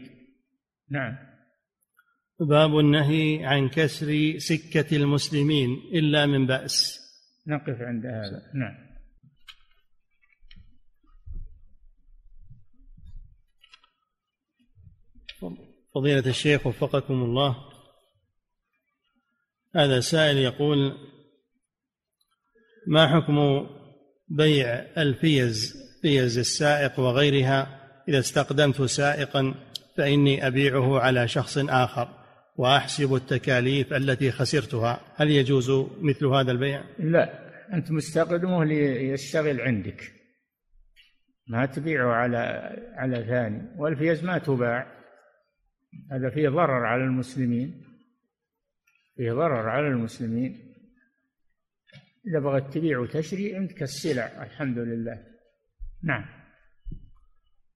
نعم. باب النهي عن كسر سكة المسلمين إلا من بأس. نقف عند هذا. نعم. فضيلة الشيخ وفقكم الله. هذا سائل يقول ما حكم بيع الفيز فيز السائق وغيرها؟ إذا استقدمت سائقا فإني أبيعه على شخص آخر وأحسب التكاليف التي خسرتها. هل يجوز مثل هذا البيع؟ لا أنت مستقدمه ليشتغل عندك. ما تبيعه على على ثاني والفيز ما تباع. هذا فيه ضرر على المسلمين فيه ضرر على المسلمين. إذا بغيت تبيع وتشري عندك السلع الحمد لله. نعم.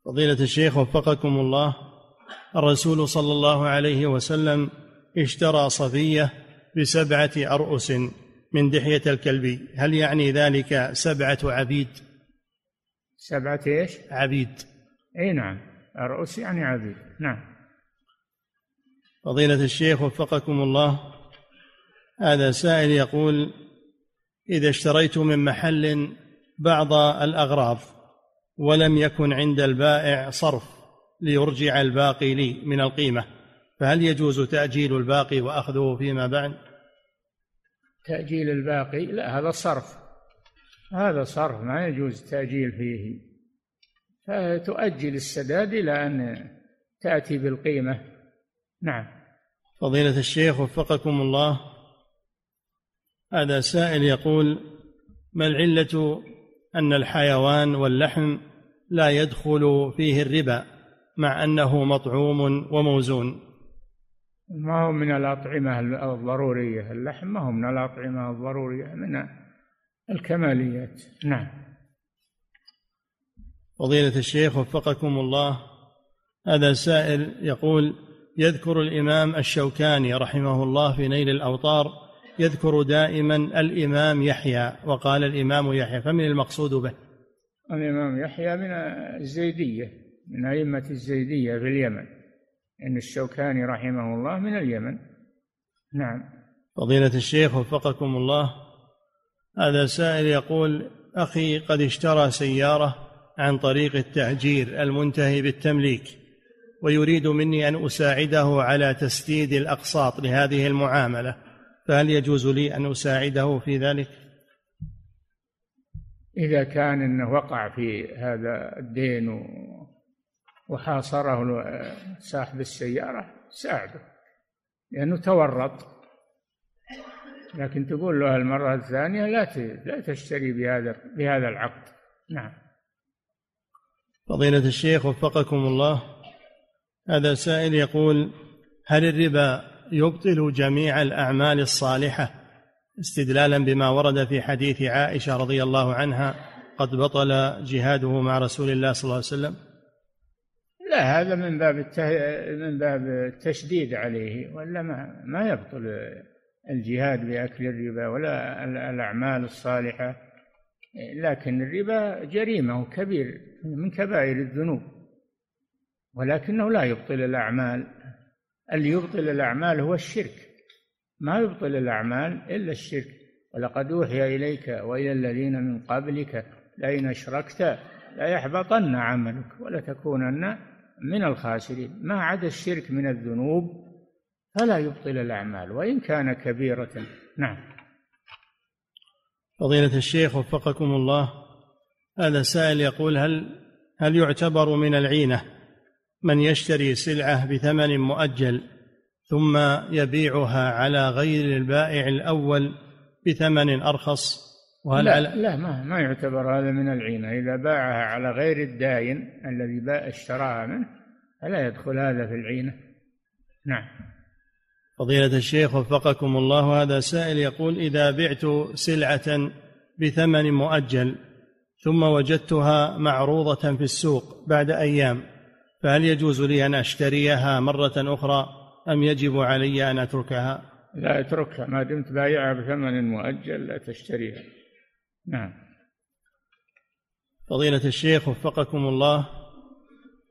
فضيلة الشيخ وفقكم الله الرسول صلى الله عليه وسلم اشترى صفية بسبعة أرؤس من دحية الكلبي هل يعني ذلك سبعة عبيد؟ سبعة إيش؟ عبيد. أي نعم. أرؤس يعني عبيد. نعم. فضيلة الشيخ وفقكم الله هذا سائل يقول إذا اشتريت من محل بعض الأغراض ولم يكن عند البائع صرف ليرجع الباقي لي من القيمة فهل يجوز تأجيل الباقي وأخذه فيما بعد؟ تأجيل الباقي؟ لا هذا صرف. هذا صرف ما يجوز تأجيل فيه. فتؤجل السداد إلى أن تأتي بالقيمة. نعم. فضيلة الشيخ وفقكم الله هذا سائل يقول ما العلة أن الحيوان واللحم لا يدخل فيه الربا مع أنه مطعوم وموزون؟ ما هو من الأطعمة الضرورية؟ اللحم ما هو من الأطعمة الضرورية من الكماليات. نعم. فضيلة الشيخ وفقكم الله هذا سائل يقول يذكر الإمام الشوكاني رحمه الله في نيل الأوطار يذكر دائما الإمام يحيى وقال الإمام يحيى فمن المقصود به؟ الإمام يحيى من الزيدية من أئمة الزيدية في اليمن إن الشوكاني رحمه الله من اليمن. نعم. فضيلة الشيخ وفقكم الله. هذا سائل يقول أخي قد اشترى سيارة عن طريق التاجير المنتهي بالتمليك. ويريد مني أن أساعده على تسديد الأقساط لهذه المعاملة فهل يجوز لي أن أساعده في ذلك؟ إذا كان إنه وقع في هذا الدين وحاصره صاحب السيارة ساعده لأنه تورط. لكن تقول له المرة الثانية لا لا تشتري بهذا بهذا العقد. نعم. فضيلة الشيخ وفقكم الله. هذا سائل يقول هل الربا يبطل جميع الأعمال الصالحة استدلالا بما ورد في حديث عائشة رضي الله عنها قد بطل جهاده مع رسول الله صلى الله عليه وسلم؟ لا هذا من باب من باب التشديد عليه ولا ما ما يبطل الجهاد بأكل الربا ولا الأعمال الصالحة. لكن الربا جريمة كبير من كبائر الذنوب. ولكنه لا يبطل الأعمال. اللي يبطل الأعمال هو الشرك. ما يبطل الأعمال إلا الشرك. ولقد أوحي إليك وإلى الذين من قبلك لئن أشركت ليحبطن عملك ولتكونن من الخاسرين. ما عدا الشرك من الذنوب فلا يبطل الأعمال وإن كان كبيرة. نعم. فضيلة الشيخ وفقكم الله هذا سائل يقول هل هل يعتبر من العينة من يشتري سلعة بثمن مؤجل ثم يبيعها على غير البائع الأول بثمن أرخص؟ وهل لا, على لا ما, ما يعتبر هذا من العينة إذا باعها على غير الداين الذي باع اشتراها منه فلا يدخل هذا في العينة نعم. فضيلة الشيخ وفقكم الله هذا سائل يقول إذا بعت سلعة بثمن مؤجل ثم وجدتها معروضة في السوق بعد أيام فهل يجوز لي أن أشتريها مرة أخرى أم يجب علي أن أتركها؟ لا أتركها ما دمت بايعها بثمن مؤجل لا تشتريها. نعم. فضيلة الشيخ وفقكم الله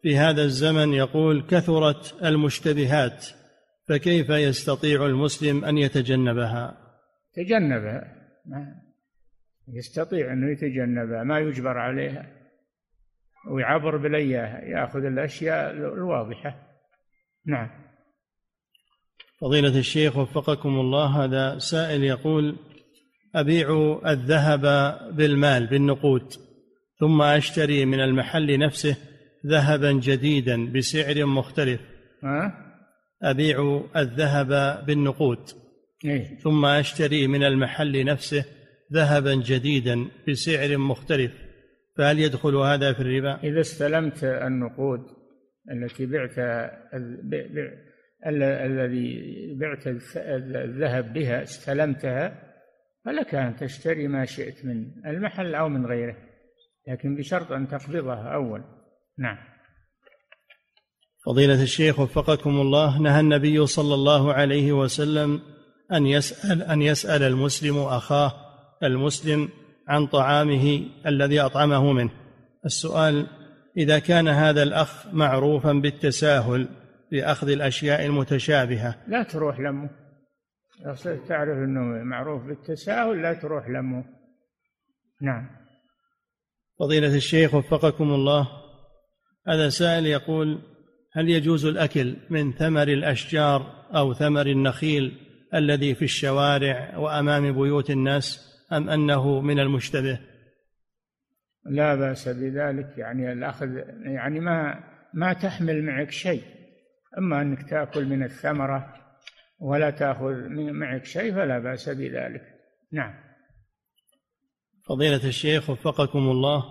في هذا الزمن يقول كثرت المشتبهات فكيف يستطيع المسلم أن يتجنبها؟ تجنبها ما يستطيع انه يتجنبها ما يجبر عليها. ويعبر بالاياها يأخذ الأشياء الواضحة نعم فضيلة الشيخ وفقكم الله هذا سائل يقول أبيع الذهب بالمال بالنقود ثم أشتري من المحل نفسه ذهبا جديدا بسعر مختلف؟ أبيع الذهب بالنقود إيه؟ ثم أشتري من المحل نفسه ذهبا جديدا بسعر مختلف فهل يدخل هذا في الربا؟ إذا استلمت النقود التي بعت الذي بعت الذهب بها استلمتها فلك أن تشتري ما شئت من المحل أو من غيره لكن بشرط أن تقبضها أول نعم فضيلة الشيخ وفقكم الله نهى النبي صلى الله عليه وسلم أن يسأل أن يسأل المسلم أخاه المسلم عن طعامه الذي أطعمه منه. السؤال إذا كان هذا الأخ معروفا بالتساهل بأخذ الأشياء المتشابهة. لا تروح لمه. تعرف أنه معروف بالتساهل لا تروح لمه. نعم. فضيلة الشيخ وفقكم الله هذا سائل يقول هل يجوز الأكل من ثمر الأشجار أو ثمر النخيل الذي في الشوارع وأمام بيوت الناس؟ أم أنه من المشتبه؟ لا بأس بذلك يعني الأخذ يعني ما ما تحمل معك شيء. أما أنك تأكل من الثمرة ولا تأخذ معك شيء فلا بأس بذلك. نعم. فضيلة الشيخ وفقكم الله.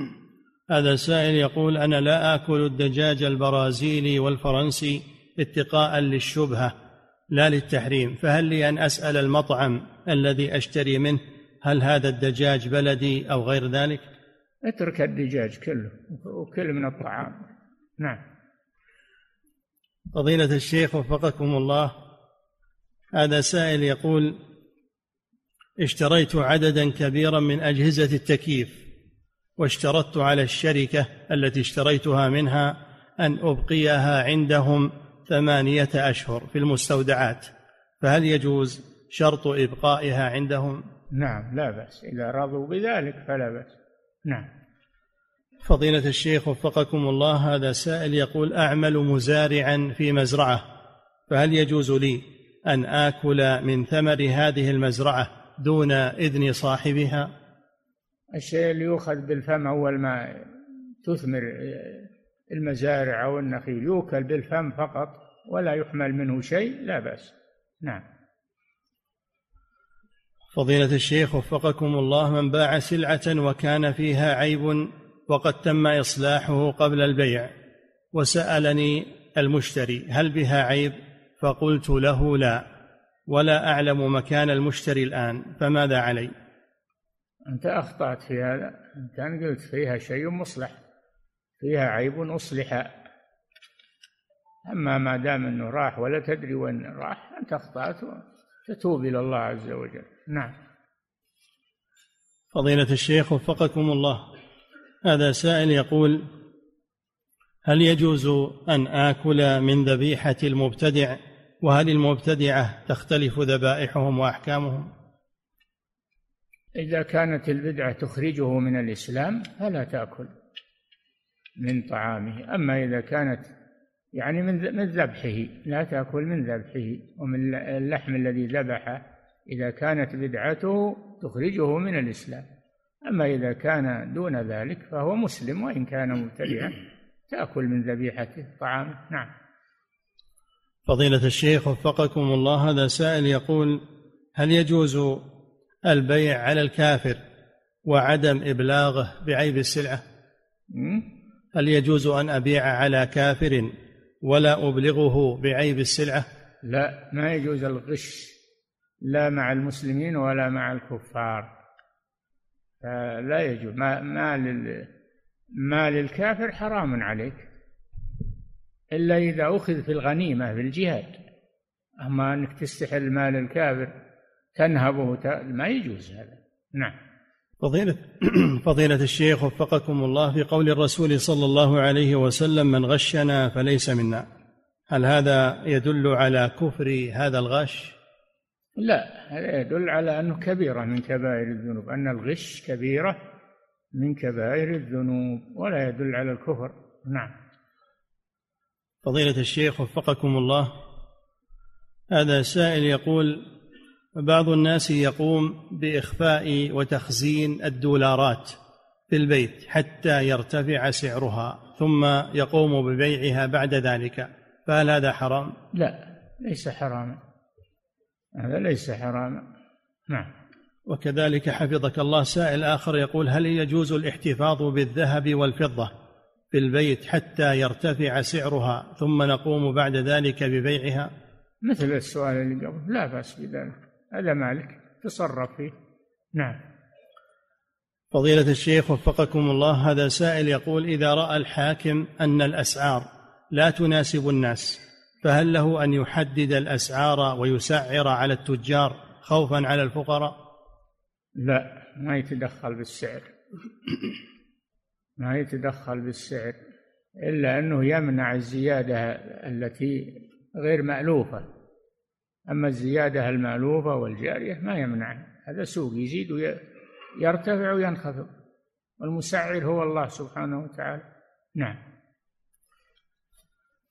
هذا سائل يقول أنا لا آكل الدجاج البرازيلي والفرنسي اتقاء للشبهة لا للتحريم. فهل لي أن أسأل المطعم الذي أشتري منه؟ هل هذا الدجاج بلدي أو غير ذلك؟ اترك الدجاج كله وكل من الطعام. نعم. فضيلة الشيخ وفقكم الله هذا سائل يقول اشتريت عددا كبيرا من أجهزة التكييف واشترطت على الشركة التي اشتريتها منها أن أبقيها عندهم ثمانية أشهر في المستودعات فهل يجوز شرط إبقائها عندهم؟ نعم لا بأس. إذا رضوا بذلك فلا بأس. نعم. فضيلة الشيخ وفقكم الله هذا سائل يقول أعمل مزارعا في مزرعة فهل يجوز لي أن آكل من ثمر هذه المزرعة دون إذن صاحبها؟ الشيء اللي يؤخذ بالفم أول ما تثمر المزارع أو النخيل يؤكل بالفم فقط ولا يحمل منه شيء لا بأس. نعم. فضيلة الشيخ وفقكم الله من باع سلعة وكان فيها عيب وقد تم إصلاحه قبل البيع وسألني المشتري هل بها عيب؟ فقلت له لا ولا أعلم مكان المشتري الآن فماذا علي؟ أنت أخطأت في هذا. أنت قلت فيها شيء مصلح. فيها عيب أصلح. أما ما دام إنه راح ولا تدري وين راح أنت أخطأت تتوب إلى الله عز وجل. نعم. فضيلة الشيخ وفقكم الله. هذا سائل يقول هل يجوز أن آكل من ذبيحة المبتدع؟ وهل المبتدعة تختلف ذبائحهم وأحكامهم؟ إذا كانت البدعة تخرجه من الإسلام فلا تأكل من طعامه. أما إذا كانت يعني من من ذبحه لا تأكل من ذبحه ومن اللحم الذي ذبحه إذا كانت بدعته تخرجه من الإسلام. أما إذا كان دون ذلك فهو مسلم وإن كان مبتدعا تأكل من ذبيحته طعامه نعم. فضيلة الشيخ وفقكم الله هذا سائل يقول هل يجوز البيع على الكافر وعدم إبلاغه بعيب السلعة؟ هل يجوز أن أبيع على كافر ولا أبلغه بعيب السلعة؟ لا ما يجوز الغش. لا مع المسلمين ولا مع الكفار. فلا يجوز. ما, ما, لل ما للكافر حرام عليك. إلا إذا أخذ في الغنيمة في الجهاد. أما أنك تستحل مال الكافر تنهبه ما يجوز هذا. نعم. فضيلة فضيلة الشيخ وفقكم الله في قول الرسول صلى الله عليه وسلم من غشنا فليس منا. هل هذا يدل على كفر هذا الغش؟ لا هذا يدل على أنه كبيرة من كبائر الذنوب أن الغش كبيرة من كبائر الذنوب ولا يدل على الكفر. نعم. فضيلة الشيخ وفقكم الله هذا سائل يقول بعض الناس يقوم بإخفاء وتخزين الدولارات في البيت حتى يرتفع سعرها ثم يقوم ببيعها بعد ذلك فهل هذا حرام؟ لا ليس حراما. هذا ليس حراما نعم. وكذلك حفظك الله سائل آخر يقول هل يجوز الاحتفاظ بالذهب والفضة في البيت حتى يرتفع سعرها ثم نقوم بعد ذلك ببيعها؟ مثل السؤال اللي قبل. لا بأس بذلك. هذا مالك تصرف فيه. نعم. فضيلة الشيخ وفقكم الله هذا سائل يقول إذا رأى الحاكم أن الأسعار لا تناسب الناس فهل له أن يحدد الأسعار ويسعر على التجار خوفا على الفقراء؟ لا ما يتدخل بالسعر. ما يتدخل بالسعر إلا أنه يمنع الزيادة التي غير مألوفة. أما الزيادة المألوفة والجارية ما يمنع هذا سوق يزيد ويرتفع وينخفض والمسعر هو الله سبحانه وتعالى. نعم.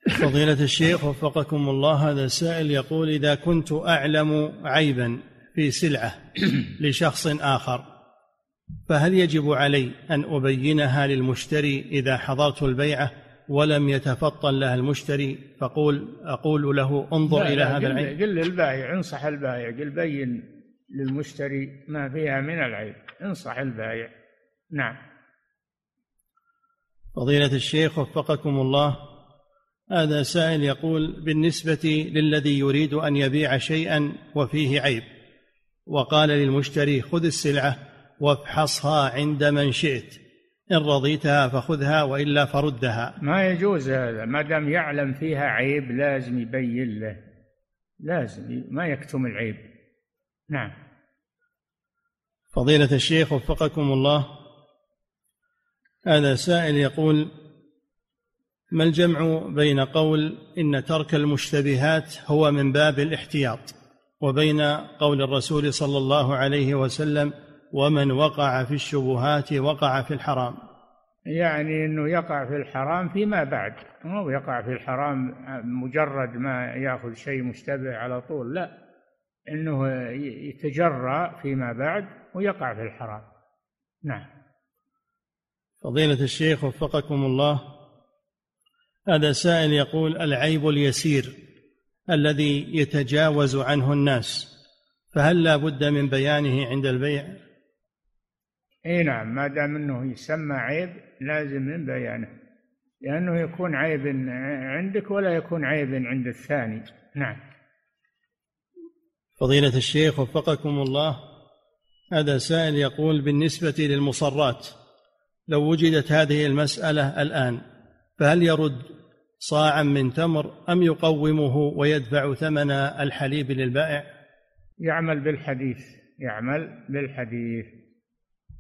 فضيلة الشيخ وفقكم الله هذا السائل يقول إذا كنت أعلم عيبا في سلعة لشخص آخر فهل يجب علي أن أبينها للمشتري إذا حضرت البيعة ولم يتفطن لها المشتري؟ فقول أقول له انظر إلى هذا العيب. قل للبائع انصح البائع قل بين للمشتري ما فيها من العيب. انصح البائع نعم. فضيلة الشيخ وفقكم الله هذا سائل يقول بالنسبة للذي يريد أن يبيع شيئا وفيه عيب وقال للمشتري خذ السلعة وافحصها عند من شئت إن رضيتها فخذها وإلا فردها. ما يجوز هذا ما دام يعلم فيها عيب لازم يبين له لازم ما يكتم العيب. نعم. فضيلة الشيخ وفقكم الله هذا سائل يقول ما الجمع بين قول إن ترك المشتبهات هو من باب الاحتياط وبين قول الرسول صلى الله عليه وسلم ومن وقع في الشبهات وقع في الحرام. يعني إنه يقع في الحرام فيما بعد مو يقع في الحرام مجرد ما يأخذ شيء مشتبه على طول لا إنه يتجرأ فيما بعد ويقع في الحرام. نعم. فضيلة الشيخ وفقكم الله هذا سائل يقول العيب اليسير الذي يتجاوز عنه الناس فهل لا بد من بيانه عند البيع؟ إي نعم ما دام إنه يسمى عيب لازم من بيانه لأنه يكون عيب عندك ولا يكون عيب عند الثاني. نعم. فضيلة الشيخ وفقكم الله هذا سائل يقول بالنسبة للمصرات لو وجدت هذه المسألة الآن فهل يرد صاعا من تمر أم يقومه ويدفع ثمن الحليب للبائع؟ يعمل بالحديث يعمل بالحديث.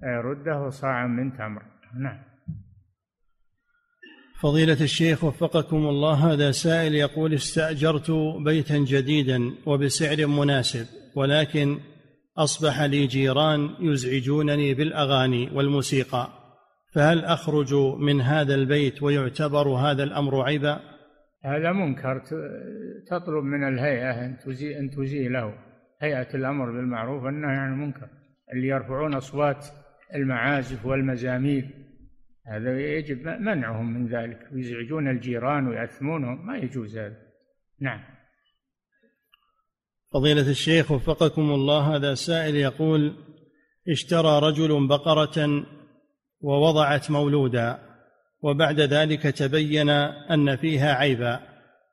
يرده صاعا من تمر. نعم. فضيلة الشيخ وفقكم الله هذا سائل يقول استأجرت بيتا جديدا وبسعر مناسب ولكن أصبح لي جيران يزعجونني بالأغاني والموسيقى. فهل أخرج من هذا البيت ويعتبر هذا الأمر عيبا؟ هذا منكر. تطلب من الهيئة أن تزيله هيئة الأمر بالمعروف والنهي عن المنكر. اللي يرفعون أصوات المعازف والمزامير هذا يجب منعهم من ذلك. ويزعجون الجيران ويأثمونهم. ما يجوز هذا. نعم. فضيلة الشيخ وفقكم الله هذا سائل يقول اشترى رجل بقرة ووضعت مولودا وبعد ذلك تبين أن فيها عيبا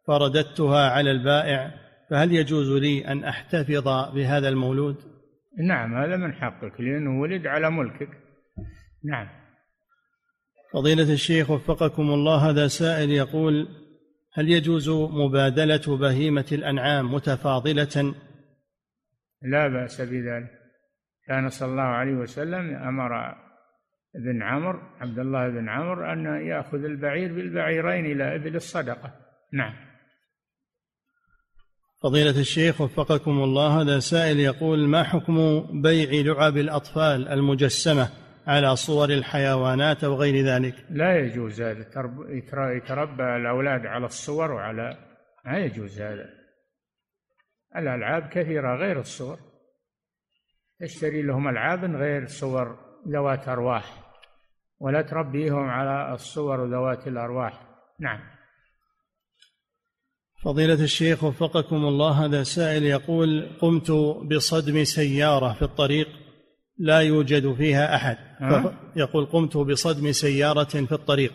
فرددتها على البائع فهل يجوز لي أن أحتفظ بهذا المولود؟ نعم هذا من حقك لأنه ولد على ملكك نعم فضيلة الشيخ وفقكم الله هذا سائل يقول هل يجوز مبادلة بهيمة الأنعام متفاضلة؟ لا بأس بذلك كان صلى الله عليه وسلم أمر ابن عمرو عبد الله بن عمرو أن يأخذ البعير بالبعيرين إلى إبل الصدقة. نعم. فضيلة الشيخ وفقكم الله هذا سائل يقول ما حكم بيع لعب الأطفال المجسمة على صور الحيوانات أو غير ذلك؟ لا يجوز هذا. يتربى الأولاد على الصور وعلى ما يجوز هذا. الألعاب كثيرة غير الصور. تشتري لهم ألعاب غير صور ذوات أرواح. ولا تربيهم على الصور ذوات الأرواح. نعم. فضيلة الشيخ وفقكم الله هذا سائل يقول قمت بصدم سيارة في الطريق لا يوجد فيها أحد. يقول قمت بصدم سيارة في الطريق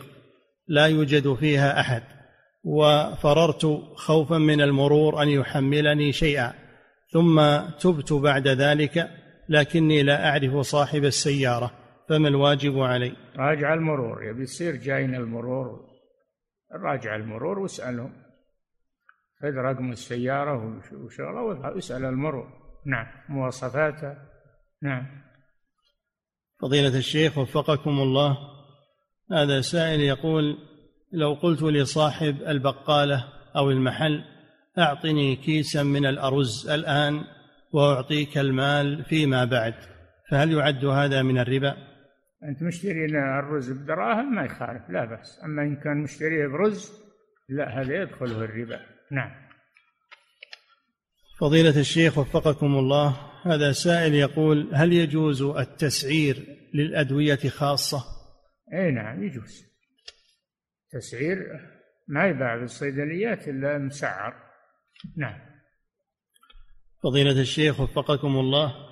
لا يوجد فيها أحد وفررت خوفا من المرور أن يحملني شيئا ثم تبت بعد ذلك لكني لا أعرف صاحب السيارة. فما الواجب علي؟ راجع المرور يبي يصير جايين المرور. راجع المرور واسألهم. خذ رقم السيارة وشغلة واسأل المرور. نعم مواصفاته. نعم. فضيلة الشيخ وفقكم الله. هذا سائل يقول لو قلت لصاحب البقالة أو المحل أعطني كيسا من الأرز الآن وأعطيك المال فيما بعد فهل يعد هذا من الربا؟ أنت مشتري الرز بدراهم ما يخالف لا بأس. أما إن كان مشتريه برز لا هذا يدخله الربا. نعم. فضيلة الشيخ وفقكم الله هذا سائل يقول هل يجوز التسعير للأدوية خاصة؟ أي نعم يجوز. تسعير ما يباع في الصيدليات إلا مسعر. نعم. فضيلة الشيخ وفقكم الله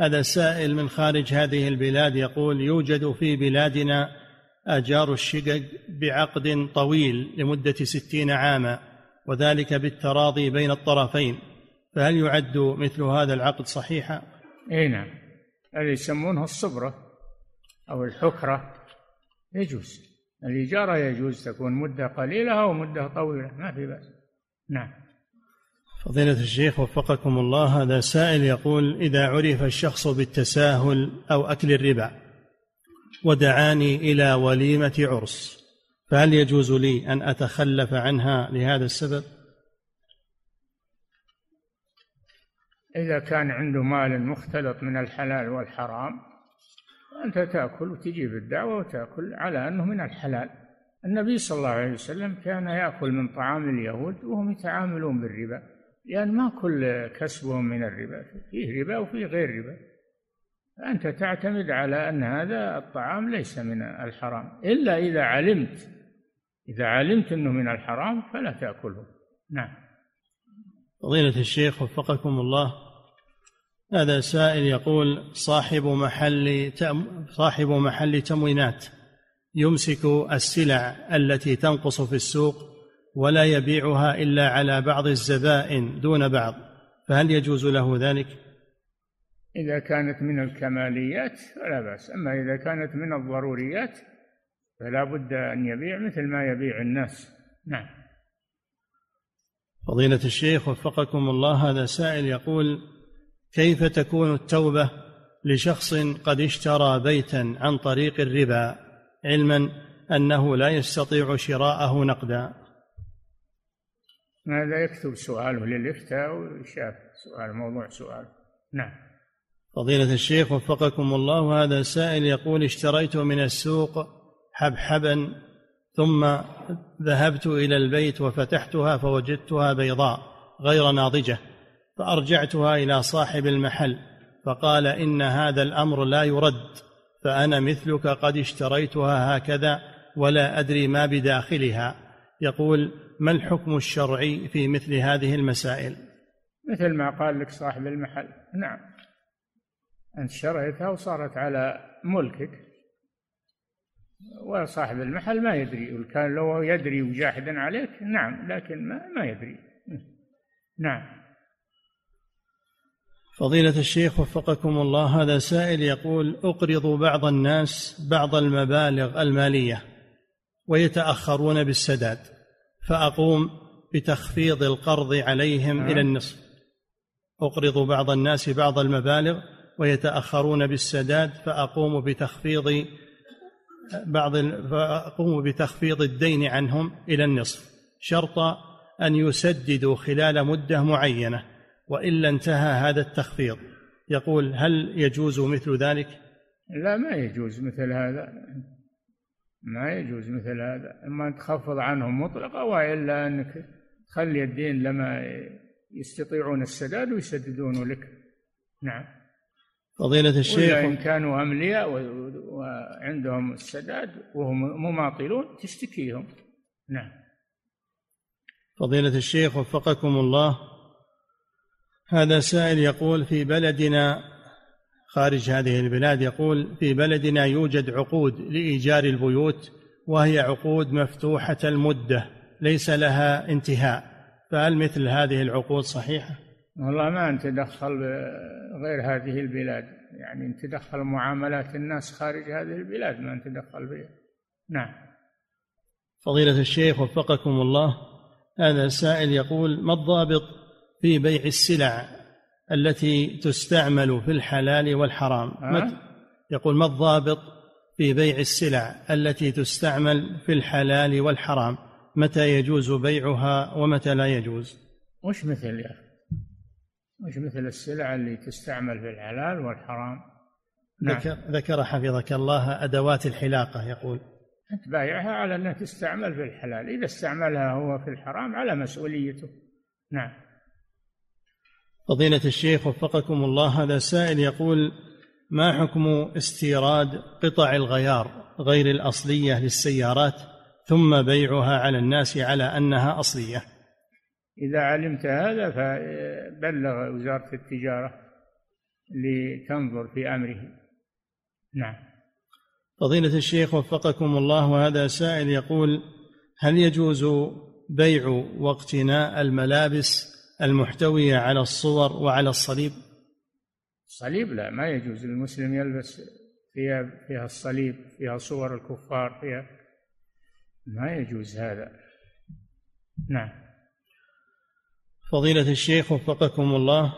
هذا سائل من خارج هذه البلاد يقول يوجد في بلادنا آجار الشقق بعقد طويل لمدة ستين عاما وذلك بالتراضي بين الطرفين فهل يعد مثل هذا العقد صحيحا؟ إي نعم. هذا يسمونه الصبرة أو الحكرة يجوز. الإجارة يجوز تكون مدة قليلة أو مدة طويلة ما في بأس. نعم. فضيلة الشيخ وفقكم الله هذا سائل يقول إذا عرف الشخص بالتساهل أو أكل الربا ودعاني إلى وليمة عرس فهل يجوز لي أن أتخلف عنها لهذا السبب؟ إذا كان عنده مال مختلط من الحلال والحرام أنت تأكل وتجيب الدعوة وتأكل على أنه من الحلال النبي صلى الله عليه وسلم كان يأكل من طعام اليهود وهم يتعاملون بالربا لأن ما كل كسبهم من الربا. فيه ربا وفيه غير ربا. أنت تعتمد على أن هذا الطعام ليس من الحرام. إلا إذا علمت إذا علمت أنه من الحرام فلا تأكله. نعم. فضيلة الشيخ وفقكم الله هذا سائل يقول صاحب محل صاحب محل تموينات يمسك السلع التي تنقص في السوق ولا يبيعها إلا على بعض الزبائن دون بعض فهل يجوز له ذلك؟ إذا كانت من الكماليات فلا بأس أما إذا كانت من الضروريات فلا بد أن يبيع مثل ما يبيع الناس. نعم. فضيلة الشيخ وفقكم الله هذا سائل يقول كيف تكون التوبة لشخص قد اشترى بيتا عن طريق الربا علما أنه لا يستطيع شراءه نقدا؟ هذا يكتب سؤاله للإفتاء ويشاف سؤال موضوع سؤال. نعم. فضيلة الشيخ وفقكم الله هذا سائل يقول اشتريت من السوق حبحبا ثم ذهبت إلى البيت وفتحتها فوجدتها بيضاء غير ناضجة فأرجعتها إلى صاحب المحل فقال إن هذا الأمر لا يرد فأنا مثلك قد اشتريتها هكذا ولا أدري ما بداخلها. يقول ما الحكم الشرعي في مثل هذه المسائل؟ مثل ما قال لك صاحب المحل. نعم. أنت شريتها وصارت على ملكك. وصاحب المحل ما يدري. كان لو يدري وجاحدا عليك نعم لكن ما, ما يدري. نعم. فضيلة الشيخ وفقكم الله هذا سائل يقول أقرض بعض الناس بعض المبالغ المالية ويتأخرون بالسداد. فأقوم بتخفيض القرض عليهم إلى النصف. أقرض بعض الناس بعض المبالغ ويتأخرون بالسداد فأقوم بتخفيض بعض فأقوم بتخفيض الدين عنهم إلى النصف. شرط أن يسددوا خلال مدة معينة وإلا انتهى هذا التخفيض. يقول هل يجوز مثل ذلك؟ لا ما يجوز مثل هذا. ما يجوز مثل هذا. إما أن تخفض عنهم مطلقة وإلا أنك تخلي الدين لما يستطيعون السداد ويسددون لك. نعم. فضيلة الشيخ وإن كانوا أملياء وعندهم السداد وهم مماطلون تشتكيهم. نعم. فضيلة الشيخ وفقكم الله. هذا سائل يقول في بلدنا خارج هذه البلاد يقول في بلدنا يوجد عقود لإيجار البيوت وهي عقود مفتوحة المدة ليس لها انتهاء. فهل مثل هذه العقود صحيحة؟ والله ما نتدخل غير هذه البلاد. يعني نتدخل معاملات الناس خارج هذه البلاد ما نتدخل بها. نعم. فضيلة الشيخ وفقكم الله هذا سائل يقول ما الضابط في بيع السلع التي تستعمل في الحلال والحرام. أه؟ يقول ما الضابط في بيع السلع التي تستعمل في الحلال والحرام؟ متى يجوز بيعها ومتى لا يجوز؟ وش مثل يا وش مثل السلع اللي تستعمل في الحلال والحرام؟ نعم. ذكر, ذكر حفظك الله أدوات الحلاقة يقول. أنت بايعها على أنها تستعمل في الحلال. إذا استعملها هو في الحرام على مسؤوليته. نعم. فضيلة الشيخ وفقكم الله هذا سائل يقول ما حكم استيراد قطع الغيار غير الأصلية للسيارات ثم بيعها على الناس على أنها أصلية؟ إذا علمت هذا فبلغ وزارة التجارة لتنظر في أمره. نعم. فضيلة الشيخ وفقكم الله وهذا سائل يقول هل يجوز بيع واقتناء الملابس المحتوية على الصور وعلى الصليب؟ الصليب لا ما يجوز. للمسلم يلبس ثياب فيها الصليب فيها صور الكفار فيها ما يجوز هذا. نعم. فضيلة الشيخ وفقكم الله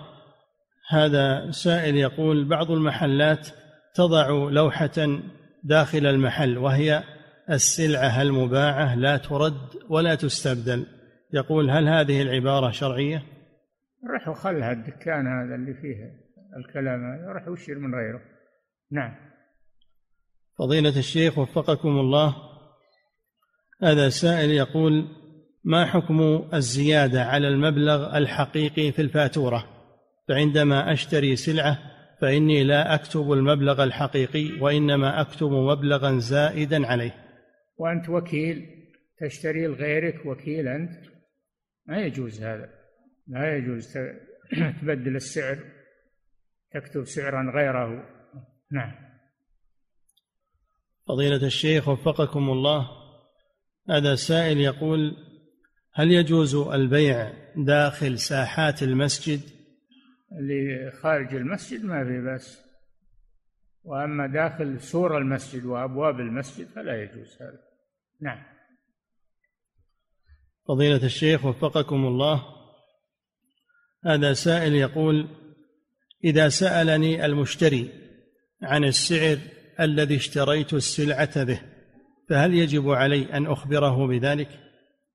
هذا سائل يقول بعض المحلات تضع لوحة داخل المحل وهي السلعة المباعة لا ترد ولا تستبدل. يقول هل هذه العبارة شرعية؟ روح وخلها الدكان هذا اللي فيه الكلام هذا روح وشير من غيره. نعم. فضيلة الشيخ وفقكم الله هذا سائل يقول ما حكم الزيادة على المبلغ الحقيقي في الفاتورة؟ فعندما أشتري سلعة فإني لا أكتب المبلغ الحقيقي وإنما أكتب مبلغا زائدا عليه. وأنت وكيل تشتري لغيرك وكيل أنت؟ ما يجوز هذا. لا يجوز تبدل السعر تكتب سعرا غيره. نعم. فضيلة الشيخ وفقكم الله. هذا سائل يقول هل يجوز البيع داخل ساحات المسجد؟ اللي خارج المسجد ما في بس وأما داخل سور المسجد وأبواب المسجد فلا يجوز هذا. نعم. فضيلة الشيخ وفقكم الله. هذا سائل يقول إذا سألني المشتري عن السعر الذي اشتريت السلعة به فهل يجب علي أن أخبره بذلك؟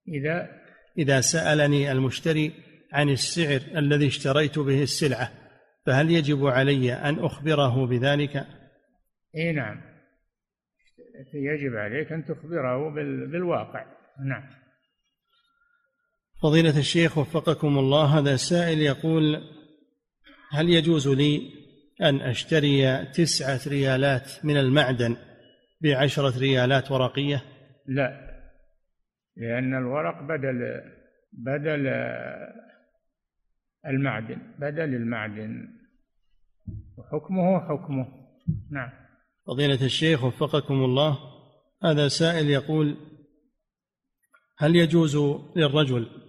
إذا إذا سألني المشتري عن السعر الذي اشتريت به السلعة فهل يجب علي أن أخبره بذلك؟ إي نعم يجب عليك أن تخبره بالواقع نعم فضيلة الشيخ وفقكم الله هذا سائل يقول هل يجوز لي أن أشتري تسعة ريالات من المعدن بعشرة ريالات ورقية؟ لا لأن الورق بدل بدل المعدن بدل المعدن. وحكمه حكمه. نعم. فضيلة الشيخ وفقكم الله هذا سائل يقول هل يجوز للرجل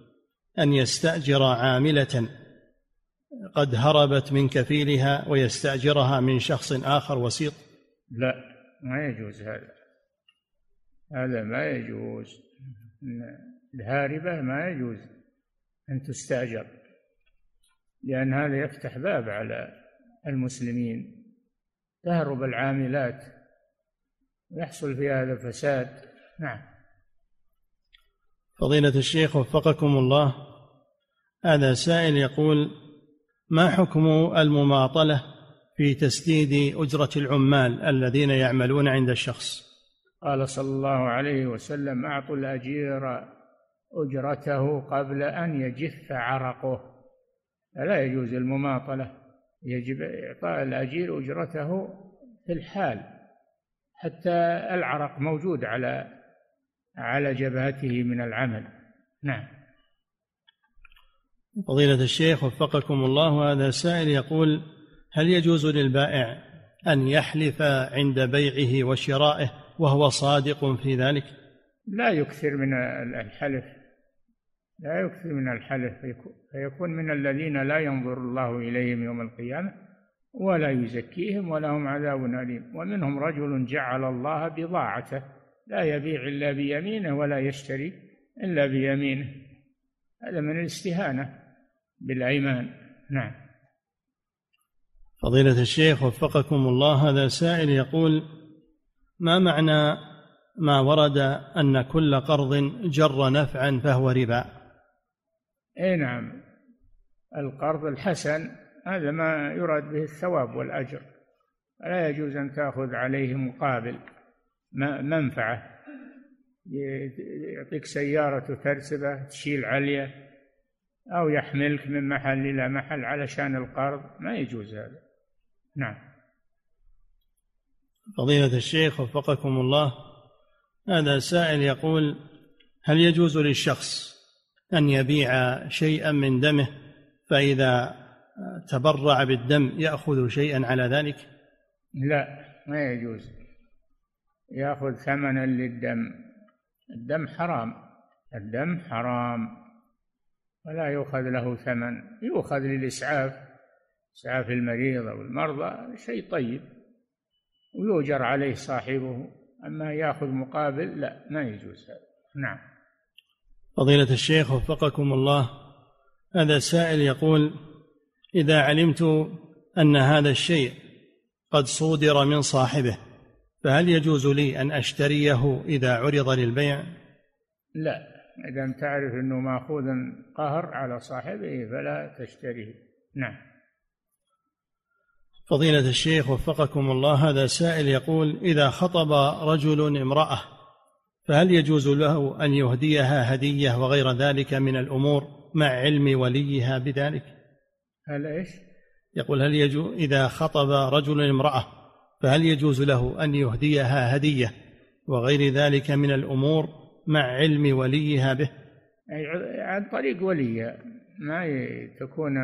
أن يستأجر عاملة قد هربت من كفيلها ويستأجرها من شخص آخر وسيط؟ لا ما يجوز هذا. هذا ما يجوز. الهاربة ما يجوز أن تستأجر لأن هذا يفتح باب على المسلمين. تهرب العاملات ويحصل في هذا فساد. نعم. فضيلة الشيخ وفقكم الله. هذا سائل يقول ما حكم المماطلة في تسديد أجرة العمال الذين يعملون عند الشخص؟ قال صلى الله عليه وسلم أعطوا الأجير أجرته قبل أن يجف عرقه. فلا يجوز المماطلة يجب إعطاء الأجير أجرته في الحال حتى العرق موجود على على جبهته من العمل. نعم. فضيلة الشيخ وفقكم الله هذا سائل يقول هل يجوز للبائع أن يحلف عند بيعه وشرائه وهو صادق في ذلك؟ لا يكثر من الحلف. لا يكثر من الحلف. فيكون من الذين لا ينظر الله إليهم يوم القيامة ولا يزكيهم ولهم عذاب أليم. ومنهم رجل جعل الله بضاعته. لا يبيع إلا بيمينه ولا يشتري إلا بيمينه. هذا من الاستهانة بالأيمان. نعم. فضيلة الشيخ وفقكم الله هذا سائل يقول ما معنى ما ورد أن كل قرض جر نفعا فهو ربا؟ اي نعم. القرض الحسن هذا ما يراد به الثواب والأجر. لا يجوز أن تأخذ عليه مقابل. منفعه يعطيك سيارة ترسبه تشيل عليه أو يحملك من محل إلى محل علشان القرض. ما يجوز هذا. نعم. فضيلة الشيخ وفقكم الله هذا سائل يقول هل يجوز للشخص أن يبيع شيئا من دمه فإذا تبرع بالدم يأخذ شيئا على ذلك؟ لا ما يجوز. يأخذ ثمنا للدم. الدم حرام. الدم حرام. ولا يؤخذ له ثمن. يؤخذ للإسعاف. إسعاف المريض أو المرضى. شيء طيب. ويؤجر عليه صاحبه. أما يأخذ مقابل لا ما يجوز هذا. نعم. فضيلة الشيخ وفقكم الله هذا سائل يقول إذا علمت أن هذا الشيء قد صودر من صاحبه فهل يجوز لي أن أشتريه إذا عرض للبيع؟ لا إذا تعرف أنه مأخوذ قهر على صاحبه فلا تشتريه نعم فضيلة الشيخ وفقكم الله هذا سائل يقول إذا خطب رجل امرأة فهل يجوز له أن يهديها هدية وغير ذلك من الأمور مع علم وليها بذلك؟ هل إيش؟ يقول هل يجوز إذا خطب رجل امرأة فهل يجوز له أن يهديها هدية وغير ذلك من الأمور مع علم وليها به؟ أي عن طريق ولي ما تكون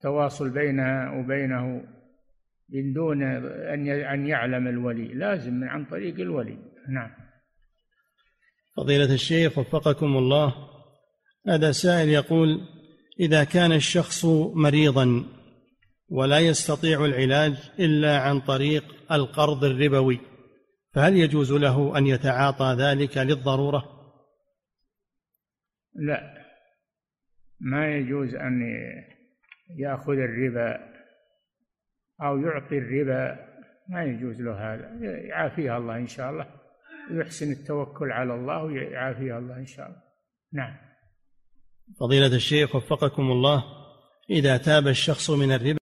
تواصل بينها وبينه من دون أن أن يعلم الولي لازم من عن طريق الولي نعم فضيلة الشيخ وفقكم الله هذا سائل يقول إذا كان الشخص مريضا ولا يستطيع العلاج إلا عن طريق القرض الربوي. فهل يجوز له أن يتعاطى ذلك للضرورة؟ لا. ما يجوز أن يأخذ الربا أو يعطي الربا ما يجوز له هذا. يعافيها الله إن شاء الله. يحسن التوكل على الله ويعافيها الله إن شاء الله. نعم. فضيلة الشيخ وفقكم الله إذا تاب الشخص من الربا